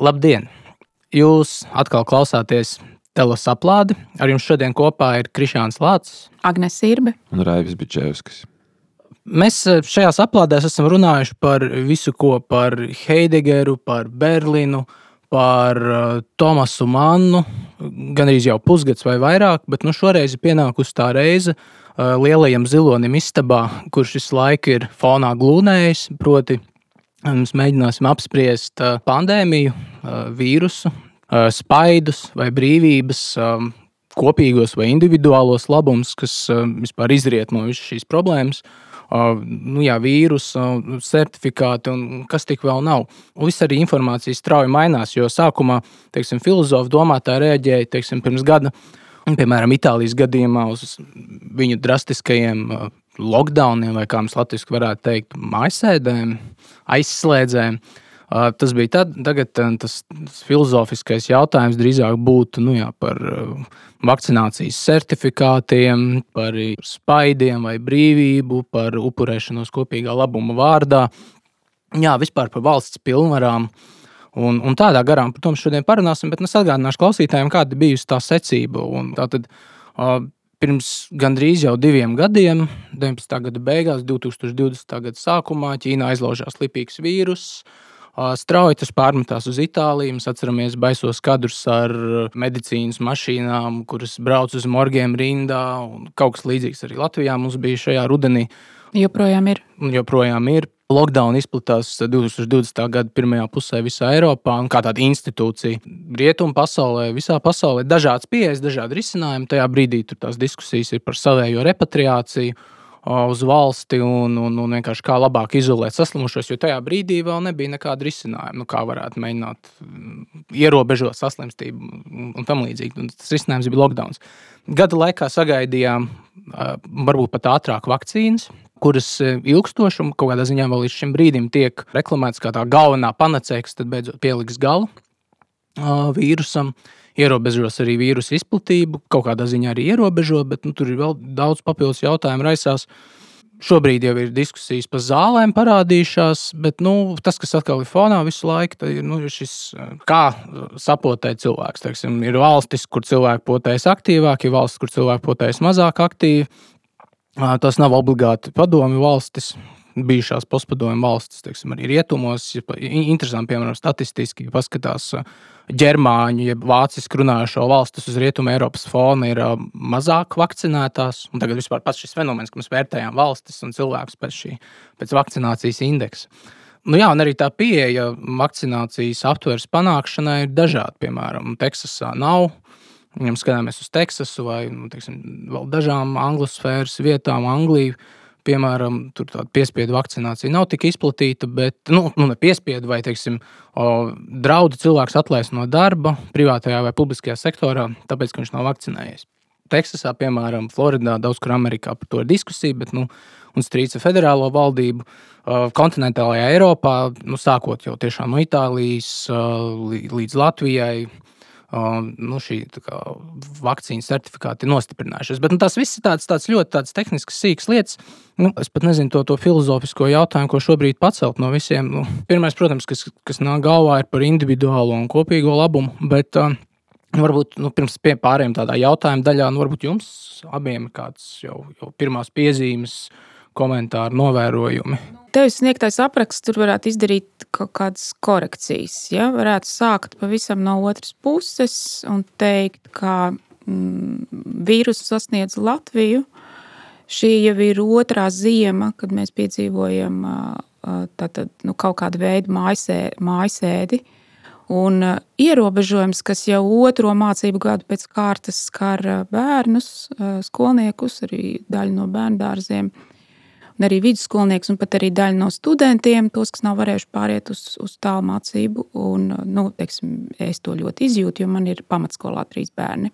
Labdien! Jūs atkal klausāties telesaplādi. Ar jums šodien kopā ir Krišāns Lācis, Agnēs Sirbe un Raivis Bičevskis. Mēs eh, šajās aplādēs esam runājuši par visu, ko par Heidegeru, par Berlīnu, par uh, Tomasu Mannu, gan arī jau pusgads vai vairāk, bet nu, šoreiz ir pienākusi tā reize uh, lielajam zilonim istabā, kurš visu laiku ir fonā glūnējis. Proti, mēs mēģināsim apspriest uh, pandēmiju, vīrusu, spaidus vai brīvības, um, kopīgos vai individuālos labumus, kas vispār izriet no visas šīs problēmas nu, jā, vīrusu certifikāti un kas tik vēl nav. Viss arī informācija strauji mainās, jo sākumā teiksim, filozofi domātāji reaģēja teiksim, pirms gada, piemēram, Itālijas gadījumā uz viņu drastiskajiem lockdowniem, vai kā mēs latviešu varētu teikt, mājasēdēm, aizslēdzēm. Tas bija tad, tagad tas, tas filozofiskais jautājums drīzāk būtu nu jā, par vakcinācijas certifikātiem, par spaidiem vai brīvību, par upurēšanos kopīgā labuma vārdā. Jā, vispār par valsts pilnvarām. Un, un tādā garā, protams, šodien parunāsim, bet es atgādināšu klausītājiem, kāda bija tā secība. Un tātad, uh, pirms gandrīz jau diviem gadiem, 19. gada beigās, 2020. gada sākumā, Ķīnā aizlaužās lipīgs vīruss. Strauji tas pārmetās uz Itāliju. Mēs atceramies baisos kadrus ar medicīnas mašīnām, kuras brauc uz morgiem rindā. Kaut kas līdzīgs arī Latvijā mums bija šajā rudenī. Joprojām ir. Joprojām ir. Lockdown izplatās 2020. gada pirmajā pusē visā Eiropā, un kā tāda institūcija rietumu pasaulē, visā pasaulē, dažādas pieejas, dažādi risinājumi. Tajā brīdī tur tās diskusijas ir par savējo repatriāciju uz valsti un, un, un vienkārši kā labāk izolēt saslimušos, jo tajā brīdī vēl nebija nekāda risinājuma, nu, kā varētu mēģināt mm, ierobežot saslimstību un tam līdzīgi. Tas risinājums bija lockdown. Gada laikā sagaidījām varbūt pat ātrāk vakcīnas, kuras ilgstoši un kaut kādā ziņā vēl līdz šim brīdim tiek reklamētas kā tā galvenā panacēja, kas tad beidzot pieliks galu vīrusam. Ierobežos arī vīrusu izplatību, kaut kādā ziņā arī ierobežo, bet nu, tur ir vēl daudz papildus jautājumu raisās. Šobrīd jau ir diskusijas par zālēm parādījušās, bet nu, tas, kas atkal ir fonā visu laiku, ir nu, šis, kā sapotēt cilvēks. Teiksim, ir valstis, kur cilvēki potējas aktīvāk, ir valstis, kur cilvēki potējas mazāk aktīvi. Tas nav obligāti padomju valstis, bijušās postpadomju valstis, teiksim, arī rietumos. Interesanti, piemēram, statistiski paskatās ģermāņu, jeb vāciski runājošo valstis uz rietumu Eiropas fona ir mazāk vakcinētās. Un tagad vispār pats šis fenomens, ka mēs vērtējam valstis un cilvēkus pēc, šī, pēc vakcinācijas indeksa. Nu jā, un arī tā pieeja vakcinācijas aptveres panākšanai ir dažāda. Piemēram, Teksasā nav. Ja skatāmies uz Teksasu vai nu, teiksim, vēl dažām angļu sfēras vietām, Angliju piemēram, tāda piespiedu vakcinācija nav tik izplatīta, bet, nu, nu ne piespiedu vai, teiksim, o, draudu cilvēks atlaist no darba privātajā vai publiskajā sektorā, tāpēc, ka viņš nav vakcinējies. Teksasā, piemēram, Floridā, daudz kur Amerikā par to ir diskusija, bet, nu, un strīds ar federālo valdību. Kontinentālajā Eiropā, nu, sākot jau tiešām no Itālijas līdz Latvijai, nu, šī kā, vakcīnu certifikāti ir nostiprinājušies. Bet nu, tas viss ir tāds, tāds ļoti tāds tehnisks, sīks lietas. Nu, es pat nezinu to, to filozofisko jautājumu, ko šobrīd pacelt no visiem. Nu, pirmais, protams, kas, kas nāk galvā, ir par individuālo un kopīgo labumu. Bet, uh, Varbūt nu, pirms pārējiem tādā jautājuma daļā, nu, varbūt jums abiem ir kāds jau, jau pirmās piezīmes, komentāri, novērojumi. Tevis sniegtais apraksts tur varētu izdarīt kaut kādas korekcijas. Ja? Varētu sākt pavisam no otras puses un teikt, ka mm, vīrusu sasniedz Latviju. Šī jau ir otrā zima, kad mēs piedzīvojam tātad, nu, kaut kādu veidu mājasēdi. Un ierobežojums, kas jau otro mācību gadu pēc kārtas skar bērnus, skolniekus, arī daļu no bērnu dārziem, un arī vidusskolnieks, un pat arī daļa no studentiem, tos, kas nav varējuši pāriet uz, uz tālu mācību. Un, nu, teiksim, es to ļoti izjūtu, jo man ir pamatskolā trīs bērni.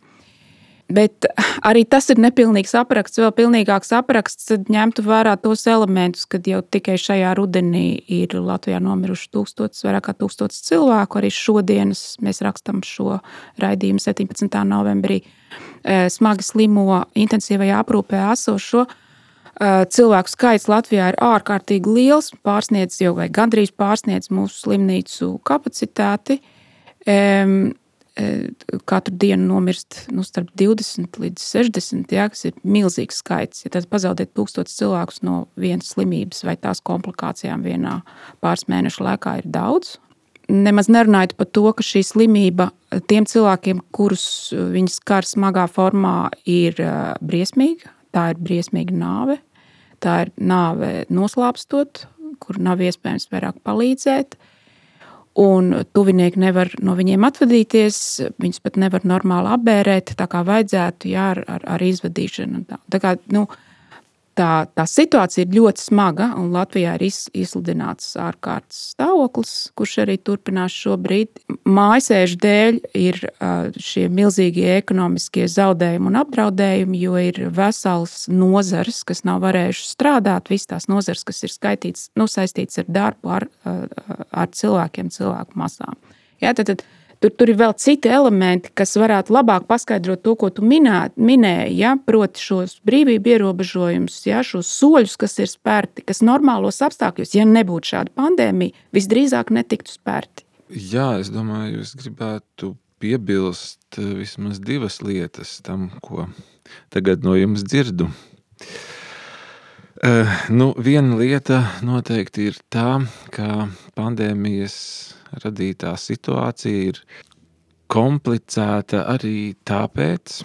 Bet arī tas ir nepilnīgs apraksts. Vēl pilnīgāks apraksts ņemtu vērā tos elementus, kad jau tikai šajā rudenī ir Latvijā nomiruši tūkstotis, vairāk kā tūkstotis cilvēku. Arī šodienas mēs rakstām šo raidījumu 17. novembrī eh, smagi slimo intensīvajā aprūpē esošo cilvēku cilvēku skaits Latvijā ir ārkārtīgi liels, pārsniedz jau vai gandrīz pārsniedz mūsu slimnīcu kapacitāti. Katru dienu nomirst nu, starp 20 līdz 60, ja, kas ir milzīgs skaits. Ja tas pazaudēt tūkstotis cilvēkus no vienas slimības vai tās komplikācijām vienā pāris mēnešu laikā ir daudz. Nemaz nerunājot par to, ka šī slimība tiem cilvēkiem, kurus viņas skar smagā formā, ir briesmīga. Tā ir briesmīga nāve. Tā ir nāve noslāpstot, kur nav iespējams vairāk palīdzēt. Uh, un tuvinieki nevar no viņiem atvadīties, viņus pat nevar normāli apbērēt, tā kā vajadzētu, jā, ar, ar, ar izvadīšanu. Tā, tā kā, nu, tā, tā situācija ir ļoti smaga, un Latvijā ir iz, izsludināts ārkārtas stāvoklis, kurš arī turpinās šobrīd. Mājasēžu dēļ ir šie milzīgie ekonomiskie zaudējumi un apdraudējumi, jo ir vesels nozars, kas nav varējušas strādāt, visas tās nozars, kas ir skaitīts, nu, saistīts ar darbu, ar, ar cilvēkiem, cilvēku masām. Jā, tad, tad, Tur, tur ir vēl citi elementi, kas varētu labāk paskaidrot to, ko tu minē, minēji. Ja? Proti, šos brīvību ierobežojumus, ja? šos soļus, kas ir spērti, kas normālos apstākļos, ja nebūtu šāda pandēmija, visdrīzāk netiktu spērti. Jā, es domāju, es gribētu piebilst eh, vismaz divas lietas tam, ko tagad no jums dzirdu. Uh, nu, viena lieta noteikti ir tā, ka pandēmijas radītā situācija ir komplicēta arī tāpēc,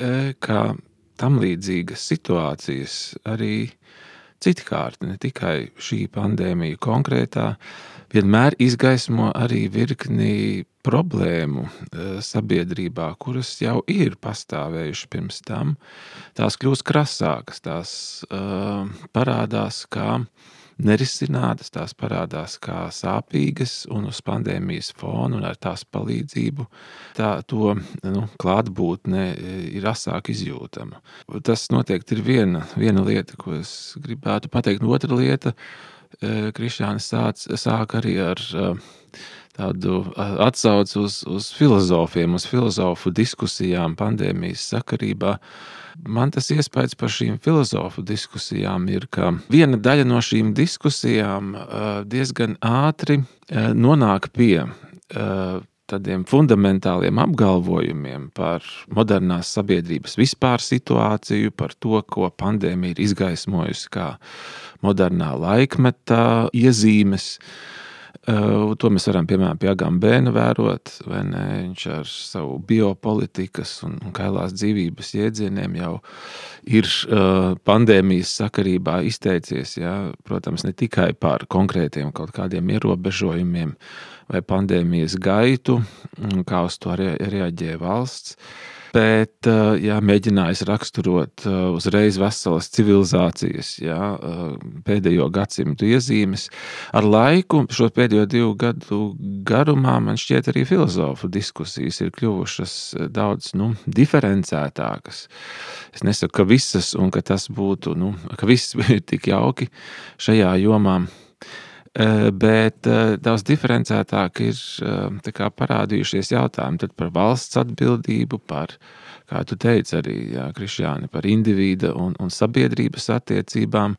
e, ka tam līdzīgas situācijas arī citkārt, ne tikai šī pandēmija konkrētā, vienmēr izgaismo arī virkni problēmu e, sabiedrībā, kuras jau ir pastāvējušas pirms tam. Tās kļūst krasākas, tās uh, parādās kā nerisinātas, tās parādās kā sāpīgas, un uz pandēmijas fona un ar tās palīdzību tā, to nu, klātbūtne e, ir asāk izjūtama. Tas noteikti ir viena, viena lieta, ko es gribētu pateikt. Otra lieta, e, Krišānis sāc, sāk arī ar tādu atsauci uz, uz filozofiem, uz filozofu diskusijām pandēmijas sakarībā. Man tas iespējas par šīm filozofu diskusijām ir, ka viena daļa no šīm diskusijām diezgan ātri nonāk pie tādiem fundamentāliem apgalvojumiem par modernās sabiedrības vispār situāciju, par to, ko pandēmija ir izgaismojusi kā modernā laikmeta iezīmes. Uh, Uh, to mēs varam piemēram pie Agambēna vērot, vai ne? Viņš ar savu biopolitikas un, un kailās dzīvības jēdzieniem jau ir uh, pandēmijas sakarībā izteicies, ja? protams, ne tikai par konkrētiem kaut kādiem ierobežojumiem vai pandēmijas gaitu, kā uz to reaģē valsts, bet eh, jā, mēģinājis raksturot eh, uzreiz veselas civilizācijas jā, eh, pēdējo gadsimtu iezīmes. Ar laiku, šo pēdējo divu gadu garumā, man šķiet, arī filozofu diskusijas ir kļuvušas daudz nu, diferencētākas. Es nesaku, ka visas, un ka tas būtu, nu, ka viss ir tik jauki šajā jomā. Eh, bet eh, daudz diferencētāk ir eh, kā, parādījušies jautājumi par valsts atbildību, par, kā tu teici, arī jā, Krišjāni, par individu un, un sabiedrības attiecībām.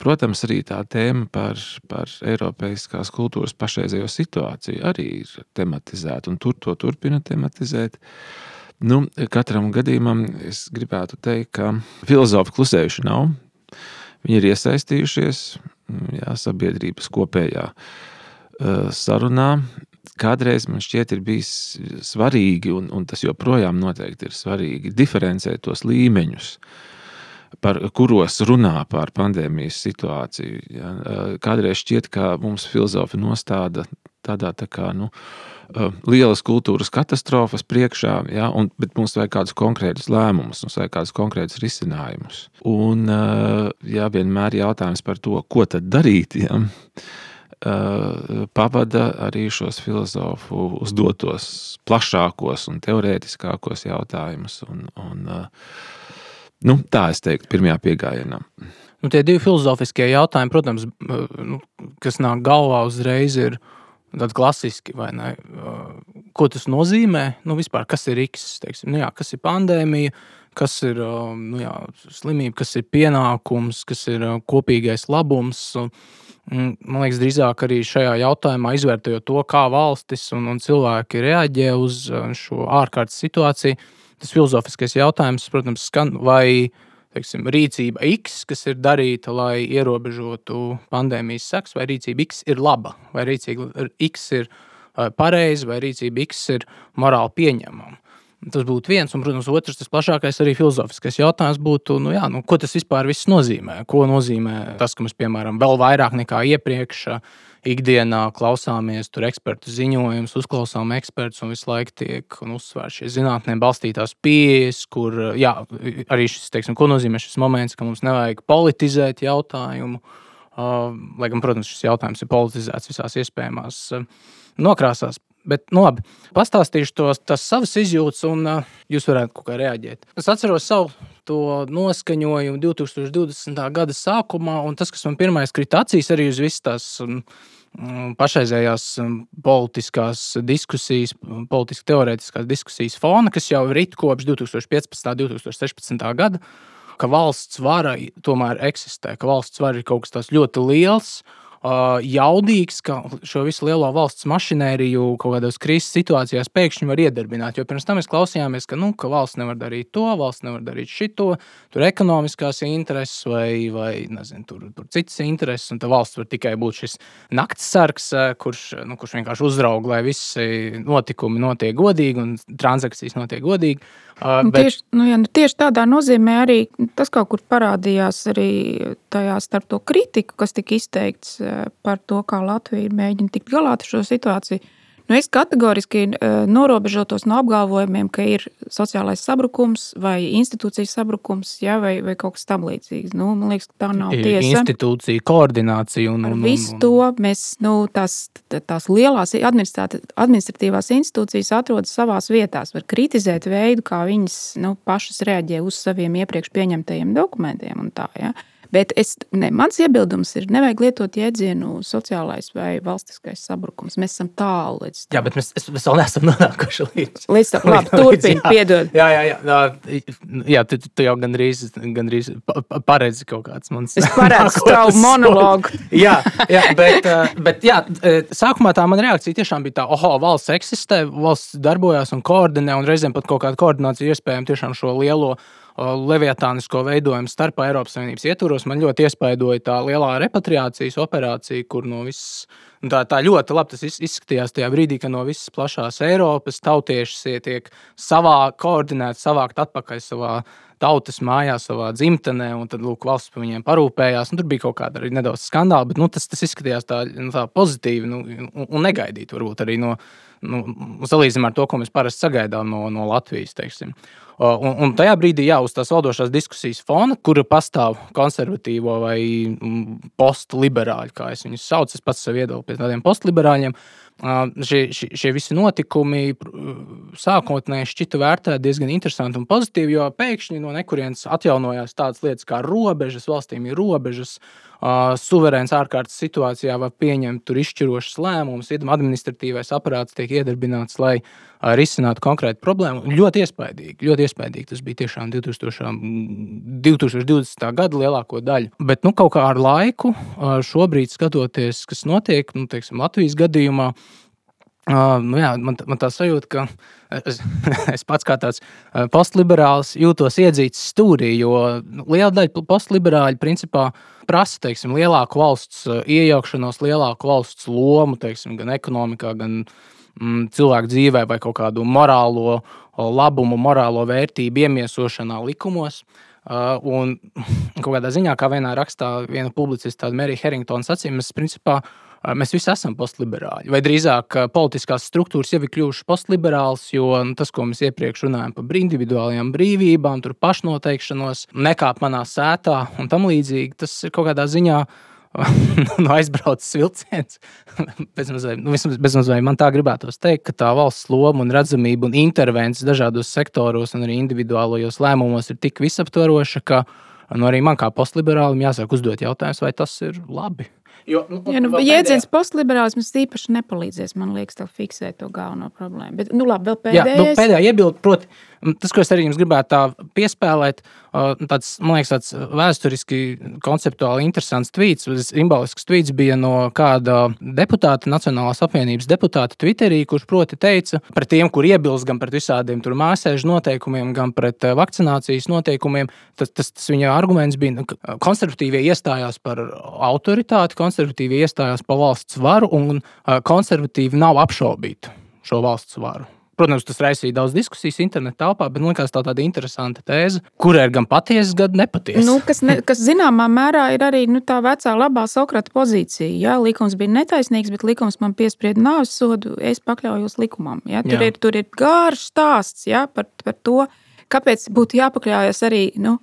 Protams, arī tā tēma par, par Eiropas kultūras pašreizējo situāciju arī ir tematizēta, un tur to turpina tematizēt. Nu, katram gadījumam es gribētu teikt, ka filozofi klusējuši nav. Viņi ir iesaistījušies, jā, sabiedrības kopējā sarunā. Kādreiz man šķiet, ir bijis svarīgi, un, un tas joprojām noteikti ir svarīgi, diferencēt tos līmeņus, par kuros runā par pandēmijas situāciju. Ja. Kādreiz šķiet, ka mums filozofi nostāda tādā tā kā, nu, Uh, lielas kultūras katastrofas priekšā, ja, un, bet mums vajag kādus konkrētus lēmumus, mums vajag kādus konkrētus risinājumus. Un uh, ja, vienmēr jautājums par to, ko tad darīt, ja, uh, pavada arī šos filozofu uzdotos plašākos un teorētiskākos jautājumus. Un, un, nu, tā es teiktu, pirmajā piegājienā. Nu, tie divi filozofiskie jautājumi, protams, nu, kas nāk galvā uzreiz, ir uh, Tādi klasiski, vai ne? Ko tas nozīmē? Nu, vispār, kas ir X? Teiksim, nu, jā, kas ir pandēmija, kas ir nu, jā, slimība, kas ir pienākums, kas ir kopīgais labums. Man liekas, drīzāk arī šajā jautājumā izvērtējot to, kā valstis un, un cilvēki reaģē uz uh, šo ārkārtas situāciju. Tas filozofiskais jautājums, protams, skan, vai teiksim, rīcība X, kas ir darīta, lai ierobežotu pandēmijas sekas, vai rīcība X ir laba, vai rīcība X ir pareiza, vai rīcība X ir morāli pieņemama. Tas būtu viens, un, protams, otrs, tas plašākais arī filozofiskais jautājums būtu, nu, jā, nu, ko tas vispār nozīmē. Ko nozīmē tas, ka mēs, piemēram, vēl vairāk nekā iepriekš ikdienā klausāmies tur ekspertu ziņojumus, uzklausām ekspertus un visu laiku tiek uzsvērts šie zinātnē balstītās pieejas, kur jā, arī šis, teiksim, ko nozīmē šis moments, ka mums nevajag politizēt jautājumu. Lai gan, protams, šis jautājums ir politizēts visās iespējamās nokrāsās. Bet, nu, labi, pastāstīšu tos, tas savas izjūtas, un uh, jūs varētu kaut kā reaģēt. Es atceros savu to noskaņojumu 2020. gada sākumā, un tas, kas man pirmais krita acīs, arī uz visas tās um, pašreizējās politiskās diskusijas, politiski teorētiskās diskusijas fona, kas jau ir rit kopš 2015. un 2016. gada, ka valsts vara tomēr eksistē, ka valsts vara ir kaut kas tāds ļoti liels jaudīgs, ka šo visu lielo valsts mašinēriju kaut kādās krīzes situācijās pēkšņi var iedarbināt. Jo pirms tam mēs klausījāmies, ka, nu, ka valsts nevar darīt to, valsts nevar darīt šito, tur ekonomiskās intereses vai, vai nezinu, tur, tur citas intereses, un tā valsts var tikai būt šis nakts sargs, kurš, nu, kurš vienkārši uzrauga, lai visi notikumi notiek godīgi un transakcijas notiek godīgi. Uh, bet... tieši, nu, ja, nu, tieši tādā nozīmē arī tas kaut kur parādījās arī tajā starp to kritiku, kas tika izteikts par to, kā Latvija mēģina tikt galā ar šo situāciju. Nu, es kategoriski uh, norobežotos no apgalvojumiem, ka ir sociālais sabrukums vai institūcijas sabrukums, ja, vai, vai kaut kas tamlīdzīgs. Nu, man liekas, tā nav ir tiesa. Institūcija koordinācija un, un, un visu to mēs, nu, tās, tās lielās administratīvās institūcijas atrodas savās vietās. Var kritizēt veidu, kā viņas nu, pašas reaģē uz saviem iepriekš pieņemtajiem dokumentiem un tā. Ja. Bet es, ne, mans iebildums ir, nevajag lietot jēdzienu sociālais vai valstiskais sabrukums. Mēs esam tālu līdz tam. Jā, bet mēs, es, mēs vēl neesam nonākuši līdz līdz tam. Labi, turpini, piedod. Jā, jā, jā, jā tu, tu jau gandrīz, gandrīz paredzi kaut kāds mans. Es paredzu tavu monologu. jā, jā, bet, bet jā, sākumā tā man reakcija tiešām bija tā, oho, valsts eksistē, valsts darbojās un koordinē, un reizēm pat kaut kāda koordinācija iespējama tiešām šo lielo leviatānisko veidojumu starp Eiropas Savienības ietvaros. Man ļoti iespaidoja tā lielā repatriācijas operācija, kur no visas, tā, tā ļoti labi izskatījās tajā brīdī, kad no visas plašās Eiropas tautieši tiek savā koordinēti, savākt atpakaļ savā tautas mājā, savā dzimtenē, un tad lūk, valsts par viņiem parūpējās. Tur bija kaut kāda arī nedaudz skandāla, bet nu, tas, tas izskatījās tā, nu, tā pozitīvi nu, un, un negaidīti varbūt arī no. Nu, salīdzinām ar to, ko mēs parasti sagaidām no, no Latvijas. Teiksim. Un, un tajā brīdī, jā, uz tās valdošās diskusijas fona, kur pastāv konservatīvo vai mm, postliberāļu, kā es viņus saucu, es pats sev iedalu pie tādiem postliberāļiem. Šie, šie, šie visi notikumi sākotnēji šķita vērtēti diezgan interesanti un pozitīvi, jo pēkšņi no nekurienes atjaunojās tādas lietas kā robežas, valstīm ir robežas, suverēns ārkārtas situācijā var pieņemt izšķirošas lēmumus, administratīvais aparāts tiek iedarbināts, lai risinātu konkrētu problēmu. Ļoti iespaidīgi, ļoti iespaidīgi tas bija tiešām 2000, 2020. gada lielāko daļu. Bet nu, kaut kā ar laiku, šobrīd skatoties, kas notiek nu, teiksim, Latvijas gadījumā, Uh, nu jā, man, man tā sajūta, ka es, es pats kā tāds postliberāls jūtos iedzīts stūrī, jo nu, liela daļa postliberāļu principā prasa teiksim, lielāku valsts iejaukšanos, lielāku valsts lomu teiksim, gan ekonomikā, gan mm, cilvēku dzīvē, vai kaut kādu morālo labumu, morālo vērtību iemiesošanā likumos. Uh, un kādā ziņā, kā vienā rakstā, viena publicista, Merija Harringtona sacīja, mēs principā uh, mēs visi esam postliberāļi. Vai drīzāk politiskās struktūras jau ir kļuvušas postliberālas, jo nu, tas, ko mēs iepriekš runājām par individuālajām brīvībām, pašnoteikšanos, nekāp manā sētā un tam līdzīgi, tas ir kaut kādā ziņā. no aizbraucis vilciens. bezmazliet, nu, bezmazliet man tā gribētos teikt, ka tā valsts loma un redzamība un intervences dažādos sektoros un arī individuālajos lēmumos ir tik visaptvaroša, ka nu, arī man kā postliberālim jāsāk uzdot jautājumus, vai tas ir labi Jo, nu, Ja, nu, jēdziens postliberālisms īpaši nepalīdzēs, man liekas, tev fiksēt to galveno problēmu. Bet, nu, labi, vēl Jā, nu, pēdējais. pēdējā iebilde, proti, m, tas, ko es arī jums gribētu tā piespēlēt, tāds, man liekas, tāds vēsturiski, konceptuāli interesants tvīts, simbolisks tvīts bija no kāda deputāta, Nacionālās apvienības deputāta Twitterī, kurš proti teica par tiem, kur iebilst gan pret visādiem tur māsēžu noteikumiem, gan pret uh, vakcinācijas noteikumiem. Tas, tas, tas viņa arguments bija, nu, ka konservatīvie iestājās par autoritāti, konservatīvie iestājās par valsts varu, un uh, konservatīvi nav apšaubīti šo valsts varu. Protams, tas raisīja daudz diskusijas internetā, telpā, bet man liekas, tā tāda interesanta tēze, kurai ir gan patiesa, gan nepatiesa. Nu, kas, ne, kas zināmā mērā ir arī nu, tā vecā labā Sokrata pozīcija. Jā, likums bija netaisnīgs, bet likums man piesprieda nāves sodu. Es pakļaujos likumam. Jā, tur, Jā. ir, tur ir garš stāsts jā, par, par to, kāpēc būtu jāpakļaujas arī. Nu,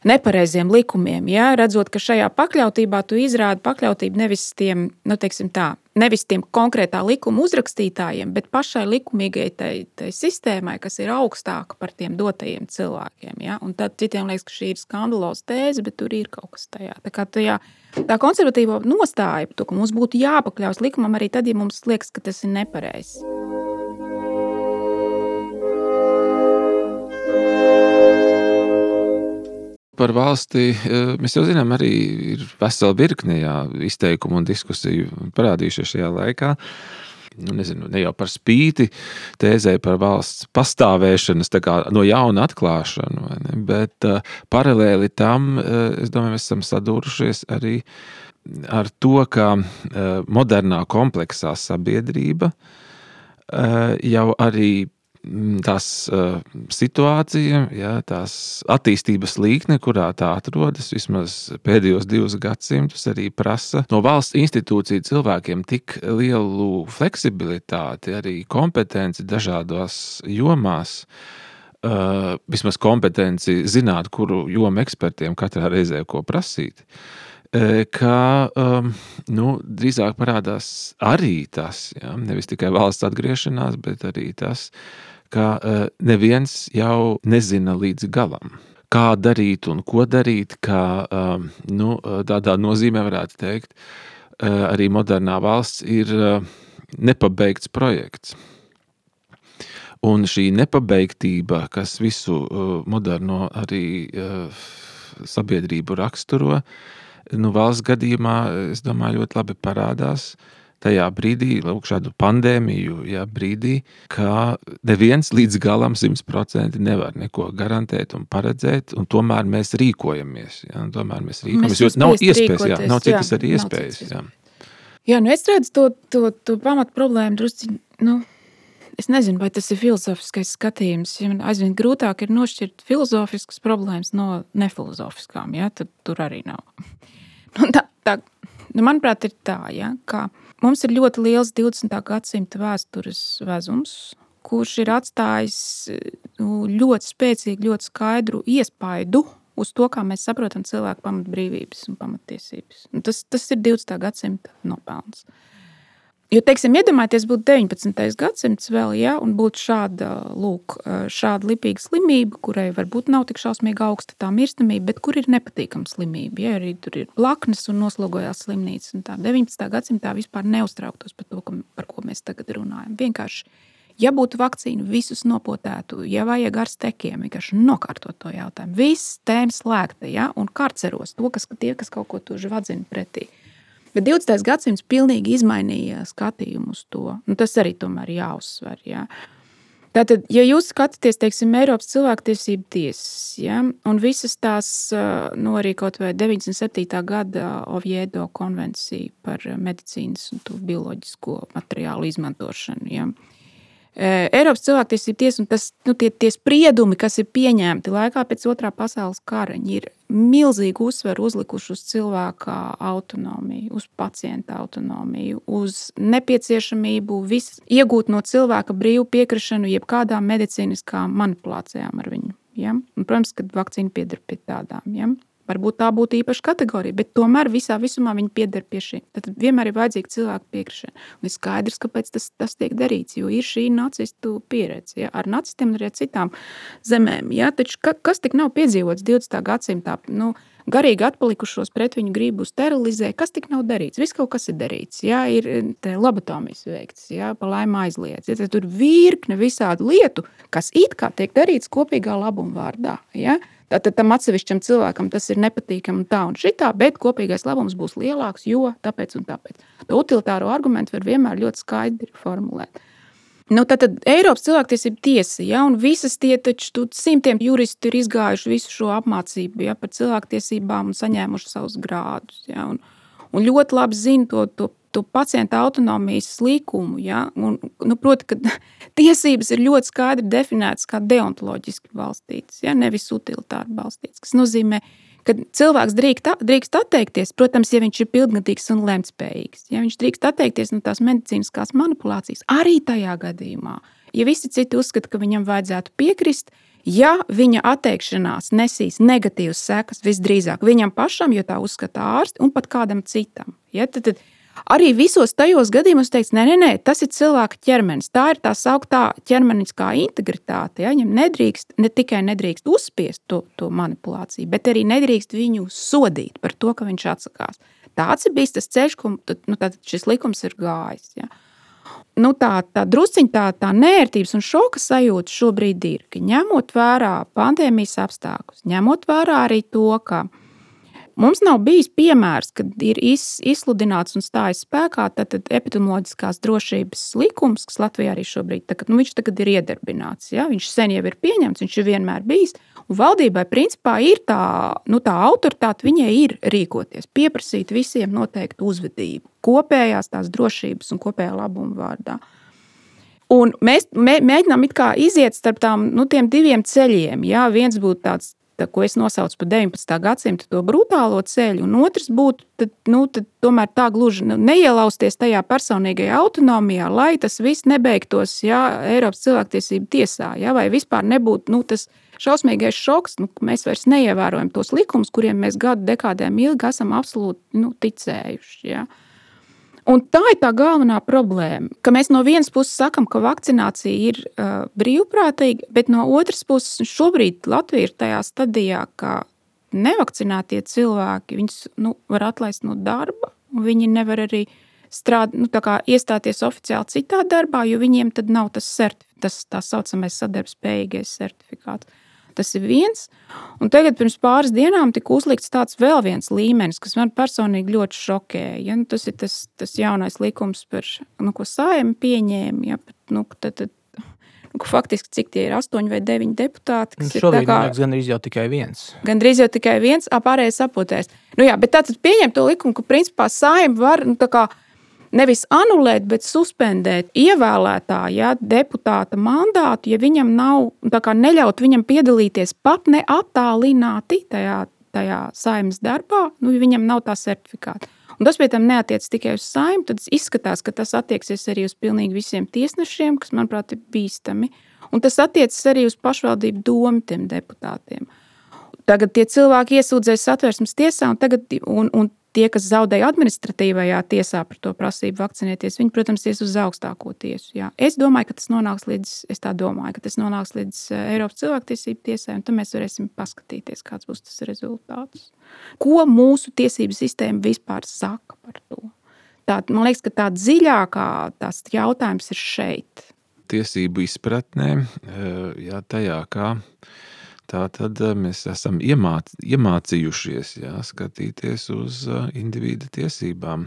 Nepareiziem likumiem, jā, redzot, ka šajā pakļautībā tu izrādi pakļautību nevis tiem, nu, teiksim tā, nevis tiem konkrētā likuma uzrakstītājiem, bet pašai likumīgai tai, tai sistēmai, kas ir augstāka par tiem dotajiem cilvēkiem. Ja? Un tad citiem liekas, ka šī ir skandaloza tēze, bet tur ir kaut kas tajā. Tā, kā tajā, tā konservatīva nostāja, to, ka mums būtu jāpakļaujas likumam arī tad, ja mums liekas, ka tas ir nepareizi. Par valsti eh, mēs jau zinām, arī ir vesela virkne izteikumu un diskusiju parādījušies šajā laikā. Nu, nezinu, ne jau par spīti tēzē par valsts pastāvēšanas no jauna atklāšanu, ne, bet uh, paralēli tam, uh, es domāju, mēs esam sadūrušies arī ar to, ka uh, modernā kompleksā sabiedrība jau arī tās uh, situācija, ja, tās attīstības līkne, kurā tā atrodas, vismaz pēdējos divus gadsimtus, arī prasa no valsts institūciju cilvēkiem tik lielu fleksibilitāti, arī kompetenci dažādās jomās. Uh, vismaz kompetenci zināt, kuru jomu ekspertiem katrā reizē ko prasīt. Uh, Kā um, nu, drīzāk parādās arī tas, ja, nevis tikai valsts atgriešanās, bet arī tas, ka uh, neviens jau nezina līdz galam, kā darīt un ko darīt. Kā, um, nu, tādā nozīmē varētu teikt, uh, arī modernā valsts ir uh, nepabeigts projekts. Un šī nepabeigtība, kas visu uh, moderno arī uh, sabiedrību raksturo, nu, valsts gadījumā, es domāju, ļoti labi parādās tajā brīdī, lūk, šādu pandēmiju ja, brīdī, ka neviens līdz galam simtprocentīgi nevar neko garantēt un paredzēt, un tomēr mēs rīkojamies. Ja, un tomēr mēs rīkojamies, Mēs jo nav iespējas, jā, nav citas jā, arī iespējas. Jā. Jā, nu es redzu to, to, to pamatu problēmu drusku. Nu, es nezinu, vai tas ir filozofiskais skatījums. Ja man aizvien grūtāk ir nošķirt filozofiskas problēmas no nefilozofiskām. Ja? Tad tur arī nav. Nu, tā, tā, nu, manuprāt, ir tā, ja? ka mums ir ļoti liels 20. gadsimta vēstures vezums, kurš ir atstājis nu, ļoti spēcīgu, ļoti skaidru iespaidu uz to, kā mēs saprotam cilvēku pamatbrīvības un pamatiesības. Un tas, tas ir 20. gadsimta nopelns. Jo, teiksim, iedomājieties, būtu 19. gadsimts vēl, ja, un būtu šāda, lūk, šāda lipīga slimība, kurai varbūt nav tik šausmīgi augsta tā mirstamība, bet kur ir nepatīkama slimība. Ja, arī tur ir blaknes un noslogojās slimnīcas. Un tā 19. gadsimtā vispār neuztrauktos par to, par ko mēs tagad runājam. Vienkārši, ja būtu vakcīna, visus nopotētu, ja vajag ar stekiem, vienkārši nokārtot to jautājumu. Viss tēma slēgta, ja, un karceros to, kas tie, kas kaut ko tur vadzina pretī. Bet 20. gadsimts pilnīgi izmainīja skatījumu uz to. Nu, tas arī tomēr jāuzsver. Jā. Tātad, ja jūs skatāties, teiksim, Eiropas cilvēktiesību tiesas, ja, un visas tās, nu, arī kaut vai 97. gada Oviedo konvencija par medicīnas un bioloģisko materiālu izmantošanu, ja, Eiropas cilvēktiesību tiesa un tas, nu, tie, tie spriedumi, kas ir pieņemti laikā pēc otrā pasaules kara, ir milzīgu uzsveru uzlikuši uz cilvēka autonomiju, uz pacienta autonomiju, uz nepieciešamību vis, iegūt no cilvēka brīvu piekrišanu jebkādām medicīniskām manipulācijām ar viņu. Ja? Un, protams, ka vakcīna pieder pie tādām. Ja? Varbūt tā būtu īpaša kategorija, bet tomēr visā visumā viņi pieder pie šī. Tad vienmēr ir vajadzīga cilvēka piekrišana. Un ir skaidrs, kāpēc tas, tas tiek darīts, jo ir šī nacistu pieredze ja? ar nacistiem un arī ar citām zemēm. Ja? Taču ka, kas tik nav piedzīvots 20. gadsimtā? Nu, garīgi atpalikušos pret viņu gribu sterilizē. Kas tik nav darīts? Viss kaut kas ir darīts. Jā, ir lobotomijas veikts, jā, pa laimi aizliedz. Ja, tur virkne visādu lietu, kas it kā tiek darīts kopīgā labuma vārdā. Ja? Tātad tam atsevišķam cilvēkam tas ir nepatīkami un tā un šitā, bet kopīgais labums būs lielāks, jo tāpēc un tāpēc. To utilitāro argumentu var vienmēr ļoti skaidri formulēt. Nu, tad, tad Eiropas cilvēktiesība tiesa, ja, un visas tie taču simtiem juristu ir izgājuši visu šo apmācību ja, par cilvēktiesībām un saņēmuši savus grādus. Ja, un, un ļoti labi zina to, to, to pacienta autonomijas likumu. Ja, un, nu, proti, ka tiesības ir ļoti skaidri definētas kā deontoloģiski balstītas, ja, nevis utilitāri balstītas. Tas nozīmē, ka cilvēks drīkst, drīkst atteikties, protams, ja viņš ir pilngadīgs un lemtspējīgs, ja viņš drīkst atteikties no tās medicīniskās manipulācijas, arī tajā gadījumā, ja visi citi uzskata, ka viņam vajadzētu piekrist, ja viņa atteikšanās nesīs negatīvas sekas visdrīzāk viņam pašam, jo tā uzskata ārsti, un pat kādam citam. Ja, tad, tad, Arī visos tajos gadījumos teiks, nē, nē, nē, tas ir cilvēka ķermenis. Tā ir tā sauktā ķermeniskā integritāte. Ja? Viņam nedrīkst, ne tikai nedrīkst uzspiest to, to manipulāciju, bet arī nedrīkst viņu sodīt par to, ka viņš atsakās. Tāds ir bijis tas ceļš, ko nu, šis likums ir gājis. Ja? Nu, tā tā drusciņā tā, tā nērtības un šoka sajūta šobrīd ir, ka ņemot vērā pandēmijas apstākļus, ņemot vērā arī to, ka Mums nav bijis piemērs, kad ir izsludināts un stājis spēkā epidemioloģiskās drošības likums, kas Latvijā arī šobrīd tagad, nu, tagad ir iedarbināts. Ja? Viņš sen jau ir pieņemts, viņš ir vienmēr bijis. Un valdībai principā ir tā, nu, tā autoritāte, viņai ir rīkoties, pieprasīt visiem noteiktu uzvedību, kopējās tās drošības un kopējā labuma vārdā. Un mēs mē, mēģinām iziet starp tām, nu, diviem ceļiem. Jā, viens būtu tāds ko es nosaucu par 19. gadsimta to brutālo ceļu, un otrs būtu tad, nu, tad tomēr tā gluži neielausties tajā personīgajā autonomijā, lai tas viss nebeigtos jā, Eiropas cilvēktiesību tiesā, jā, vai vispār nebūtu nu, tas šausmīgais šoks, nu, ka mēs vairs neievērojam tos likumus, kuriem mēs gadu dekādēm ilgi esam absolūti nu, ticējuši. Jā. Un tā ir tā galvenā problēma, ka mēs no vienas puses sakām, ka vakcinācija ir uh, brīvprātīga, bet no otras puses šobrīd Latvija ir tajā stadijā, ka nevakcinētie cilvēki viņus, nu, var atlaist no darba, un viņi nevar arī strādāt, nu, iestāties oficiāli citā darbā, jo viņiem tad nav tas, tas tā saucamais sadarbspējīgais certifikāts. Tas ir viens. Un tagad, pirms pāris dienām, tika uzlikts tāds vēl viens līmenis, kas man personīgi ļoti šokēja. Ja? Nu, tas ir tas, tas jaunais likums, par, nu, ko saima pieņēma. Ja? Bet, nu, tad, tad, nu, faktiski, cik tie ir astoņi vai deviņi deputāti. Nu, šobrīd kā, liekas, gan drīz jau tikai viens. Gan drīz jau tikai viens, apārējais sapotēs. Nu, jā, bet tātad pieņemt to likumu, ka principā saima var. Nu, nevis anulēt, bet suspendēt ievēlētā ja, deputāta mandātu, ja viņam nav, neļaut viņam piedalīties pat ne attālināti tajā, tajā saimnes darbā, nu, ja viņam nav tā certifikāta. Un tas pie tam neatiec tikai uz saimnu, tad izskatās, ka tas attieksies arī uz pilnīgi visiem tiesnešiem, kas, manuprāt, ir bīstami. Un tas attiecas arī uz pašvaldību domu tiem deputātiem. Tagad tie cilvēki iesūdzēs satversmes tiesā, un, tagad, un, un tie, kas zaudēja administratīvajā tiesā par to prasību vakcinēties, viņi, protams, ies uz augstāko tiesu. Jā. Es domāju, ka tas nonāks līdz, es tā domāju, ka tas nonāks līdz eh, Eiropas cilvēktiesību tiesai, un tad mēs varēsim paskatīties, kāds būs tas rezultāts. Ko mūsu tiesību sistēma vispār saka par to? Tā, man liekas, ka tā dziļākā tās jautājums ir šeit. Tiesību izpratnē, eh, jā, tajā kā Tā tad eh, mēs esam iemāc, iemācījušies jā, skatīties uz eh, individu tiesībām,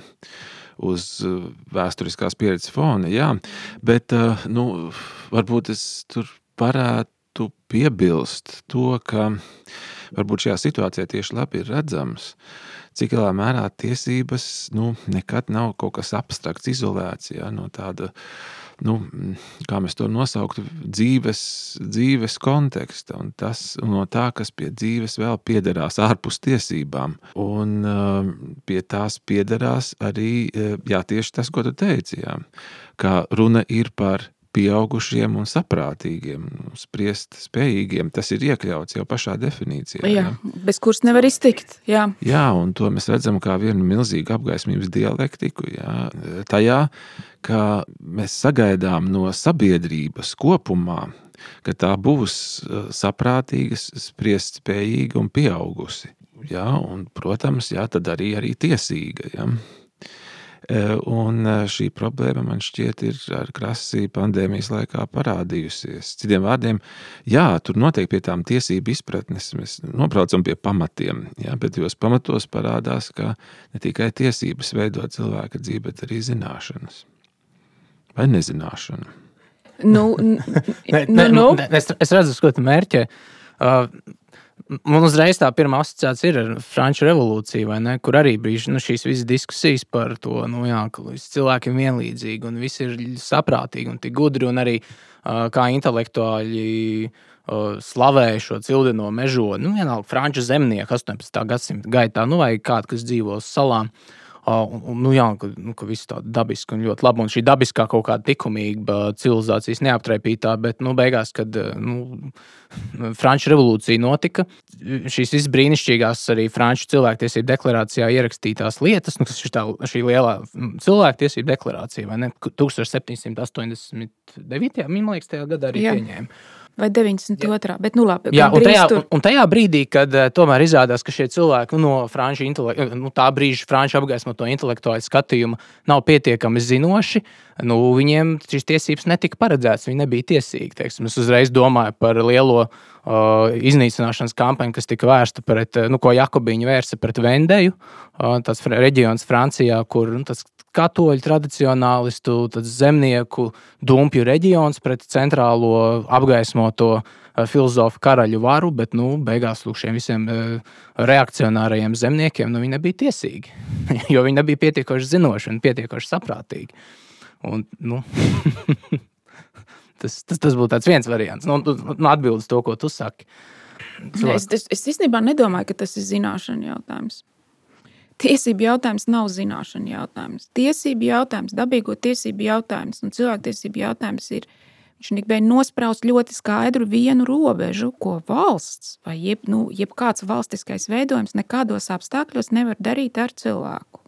uz eh, vēsturiskās pieredzes fona. Jā. Bet nu, varbūt es tur varētu piebilst to, ka varbūt šajā situācijā tieši labi ir redzams, cik lielā mērā tiesības nu, nekad nav kaut kas abstrakts, izolēts jā, no tāda nu, kā mēs to nosauktu, dzīves, dzīves konteksta un tas no tā, kas pie dzīves vēl piederās ārpus tiesībām. Un uh, pie tās piederās arī uh, jā, tieši tas, ko tu teici, jā, ka runa ir par pieaugušiem un saprātīgiem, spriest spējīgiem. Tas ir iekļauts jau pašā definīcijā. Jā, ja? bez kuras nevar iztikt. Jā. jā, un to mēs redzam kā vienu milzīgu apgaismības dialektiku. Jā. Tajā, ka mēs sagaidām no sabiedrības kopumā, ka tā būs saprātīga, spriest spējīga un pieaugusi. jā, un, protams, jā, tad arī, arī tiesīga. Jā. Un šī problēma man šķiet ir ar krasi pandēmijas laikā parādījusies. Citiem vārdiem, jā, tur noteikti pie tām tiesību izpratnes mēs nobraucam pie pamatiem, jā, bet jos pamatos parādās, ka ne tikai tiesības veido cilvēka dzīvi, bet arī zināšanas vai nezināšana. Nu, ne, ne, nu, nu. Es, es redzu, ko tu mērķē. Uh, Man uzreiz tā pirmā asociācija ir ar Franču revolūciju, ne, kur arī bija nu, šīs visas diskusijas par to, nu, jā, ka cilvēki ir vienlīdzīgi un visi ir saprātīgi un gudri. Un arī uh, kā intelektuāļi uh, slavēja šo cildeno mežonu, nu, vienalga franču zemnieku 18. gadsimta gaitā, nu, vai kādu, kas dzīvo uz salām. Uh, Un, un, nu, jā, ka, nu, ka viss tāds dabisks un ļoti labi. Un šī dabiskā kaut kāda likumīga civilizācijas neaptraipītā, bet nu, beigās, kad nu, Franču revolūcija notika, šīs visas brīnišķīgās arī Franču cilvēktiesību deklarācijā ierakstītās lietas, nu, kas ir tā, šī lielā cilvēktiesību deklarācija, vai ne? 1789. man liekas, tajā gadā arī pieņēma vai 92. Jā. Bet, nu, labi, Jā, un, tajā, tur... un tajā brīdī, kad uh, tomēr izrādās, ka šie cilvēki nu, no franču nu, tā brīža franču apgaismoto intelektuāļu skatījuma nav pietiekami zinoši, nu, viņiem šīs tiesības netika paredzētas. Viņi nebija tiesīgi. Teiksim. Es uzreiz domāju par lielo uh, iznīcināšanas kampaņu, kas tika vērsta pret, nu, ko Jakobiņu vērsa pret Vendeju. Uh, tas reģions Francijā, kur nu, tas katoļu tradicionālistu, zemnieku dumpju reģions pret centrālo apgaismoto eh, filozofu karaļu varu, bet nu, beigās lūk, šiem visiem eh, reakcionārajiem zemniekiem nu, viņi nebija tiesīgi. jo viņi nebija pietiekoši zinoši un pietiekoši saprātīgi. Un, nu, tas, tas, tas būtu viens variants. Nu, nu, Atbildes to, ko tu saki. Cilvēk... Es, es, es īstenībā nedomāju, ka tas ir zināšanu jautājums. Tiesību jautājums nav zināšanu jautājums. Tiesību jautājums, dabīgo tiesību jautājums un cilvēktiesību jautājums ir. Viņš gribēja nospraust ļoti skaidru vienu robežu, ko valsts vai jeb, nu, jebkāds valstiskais veidojums nekādos apstākļos nevar darīt ar cilvēku.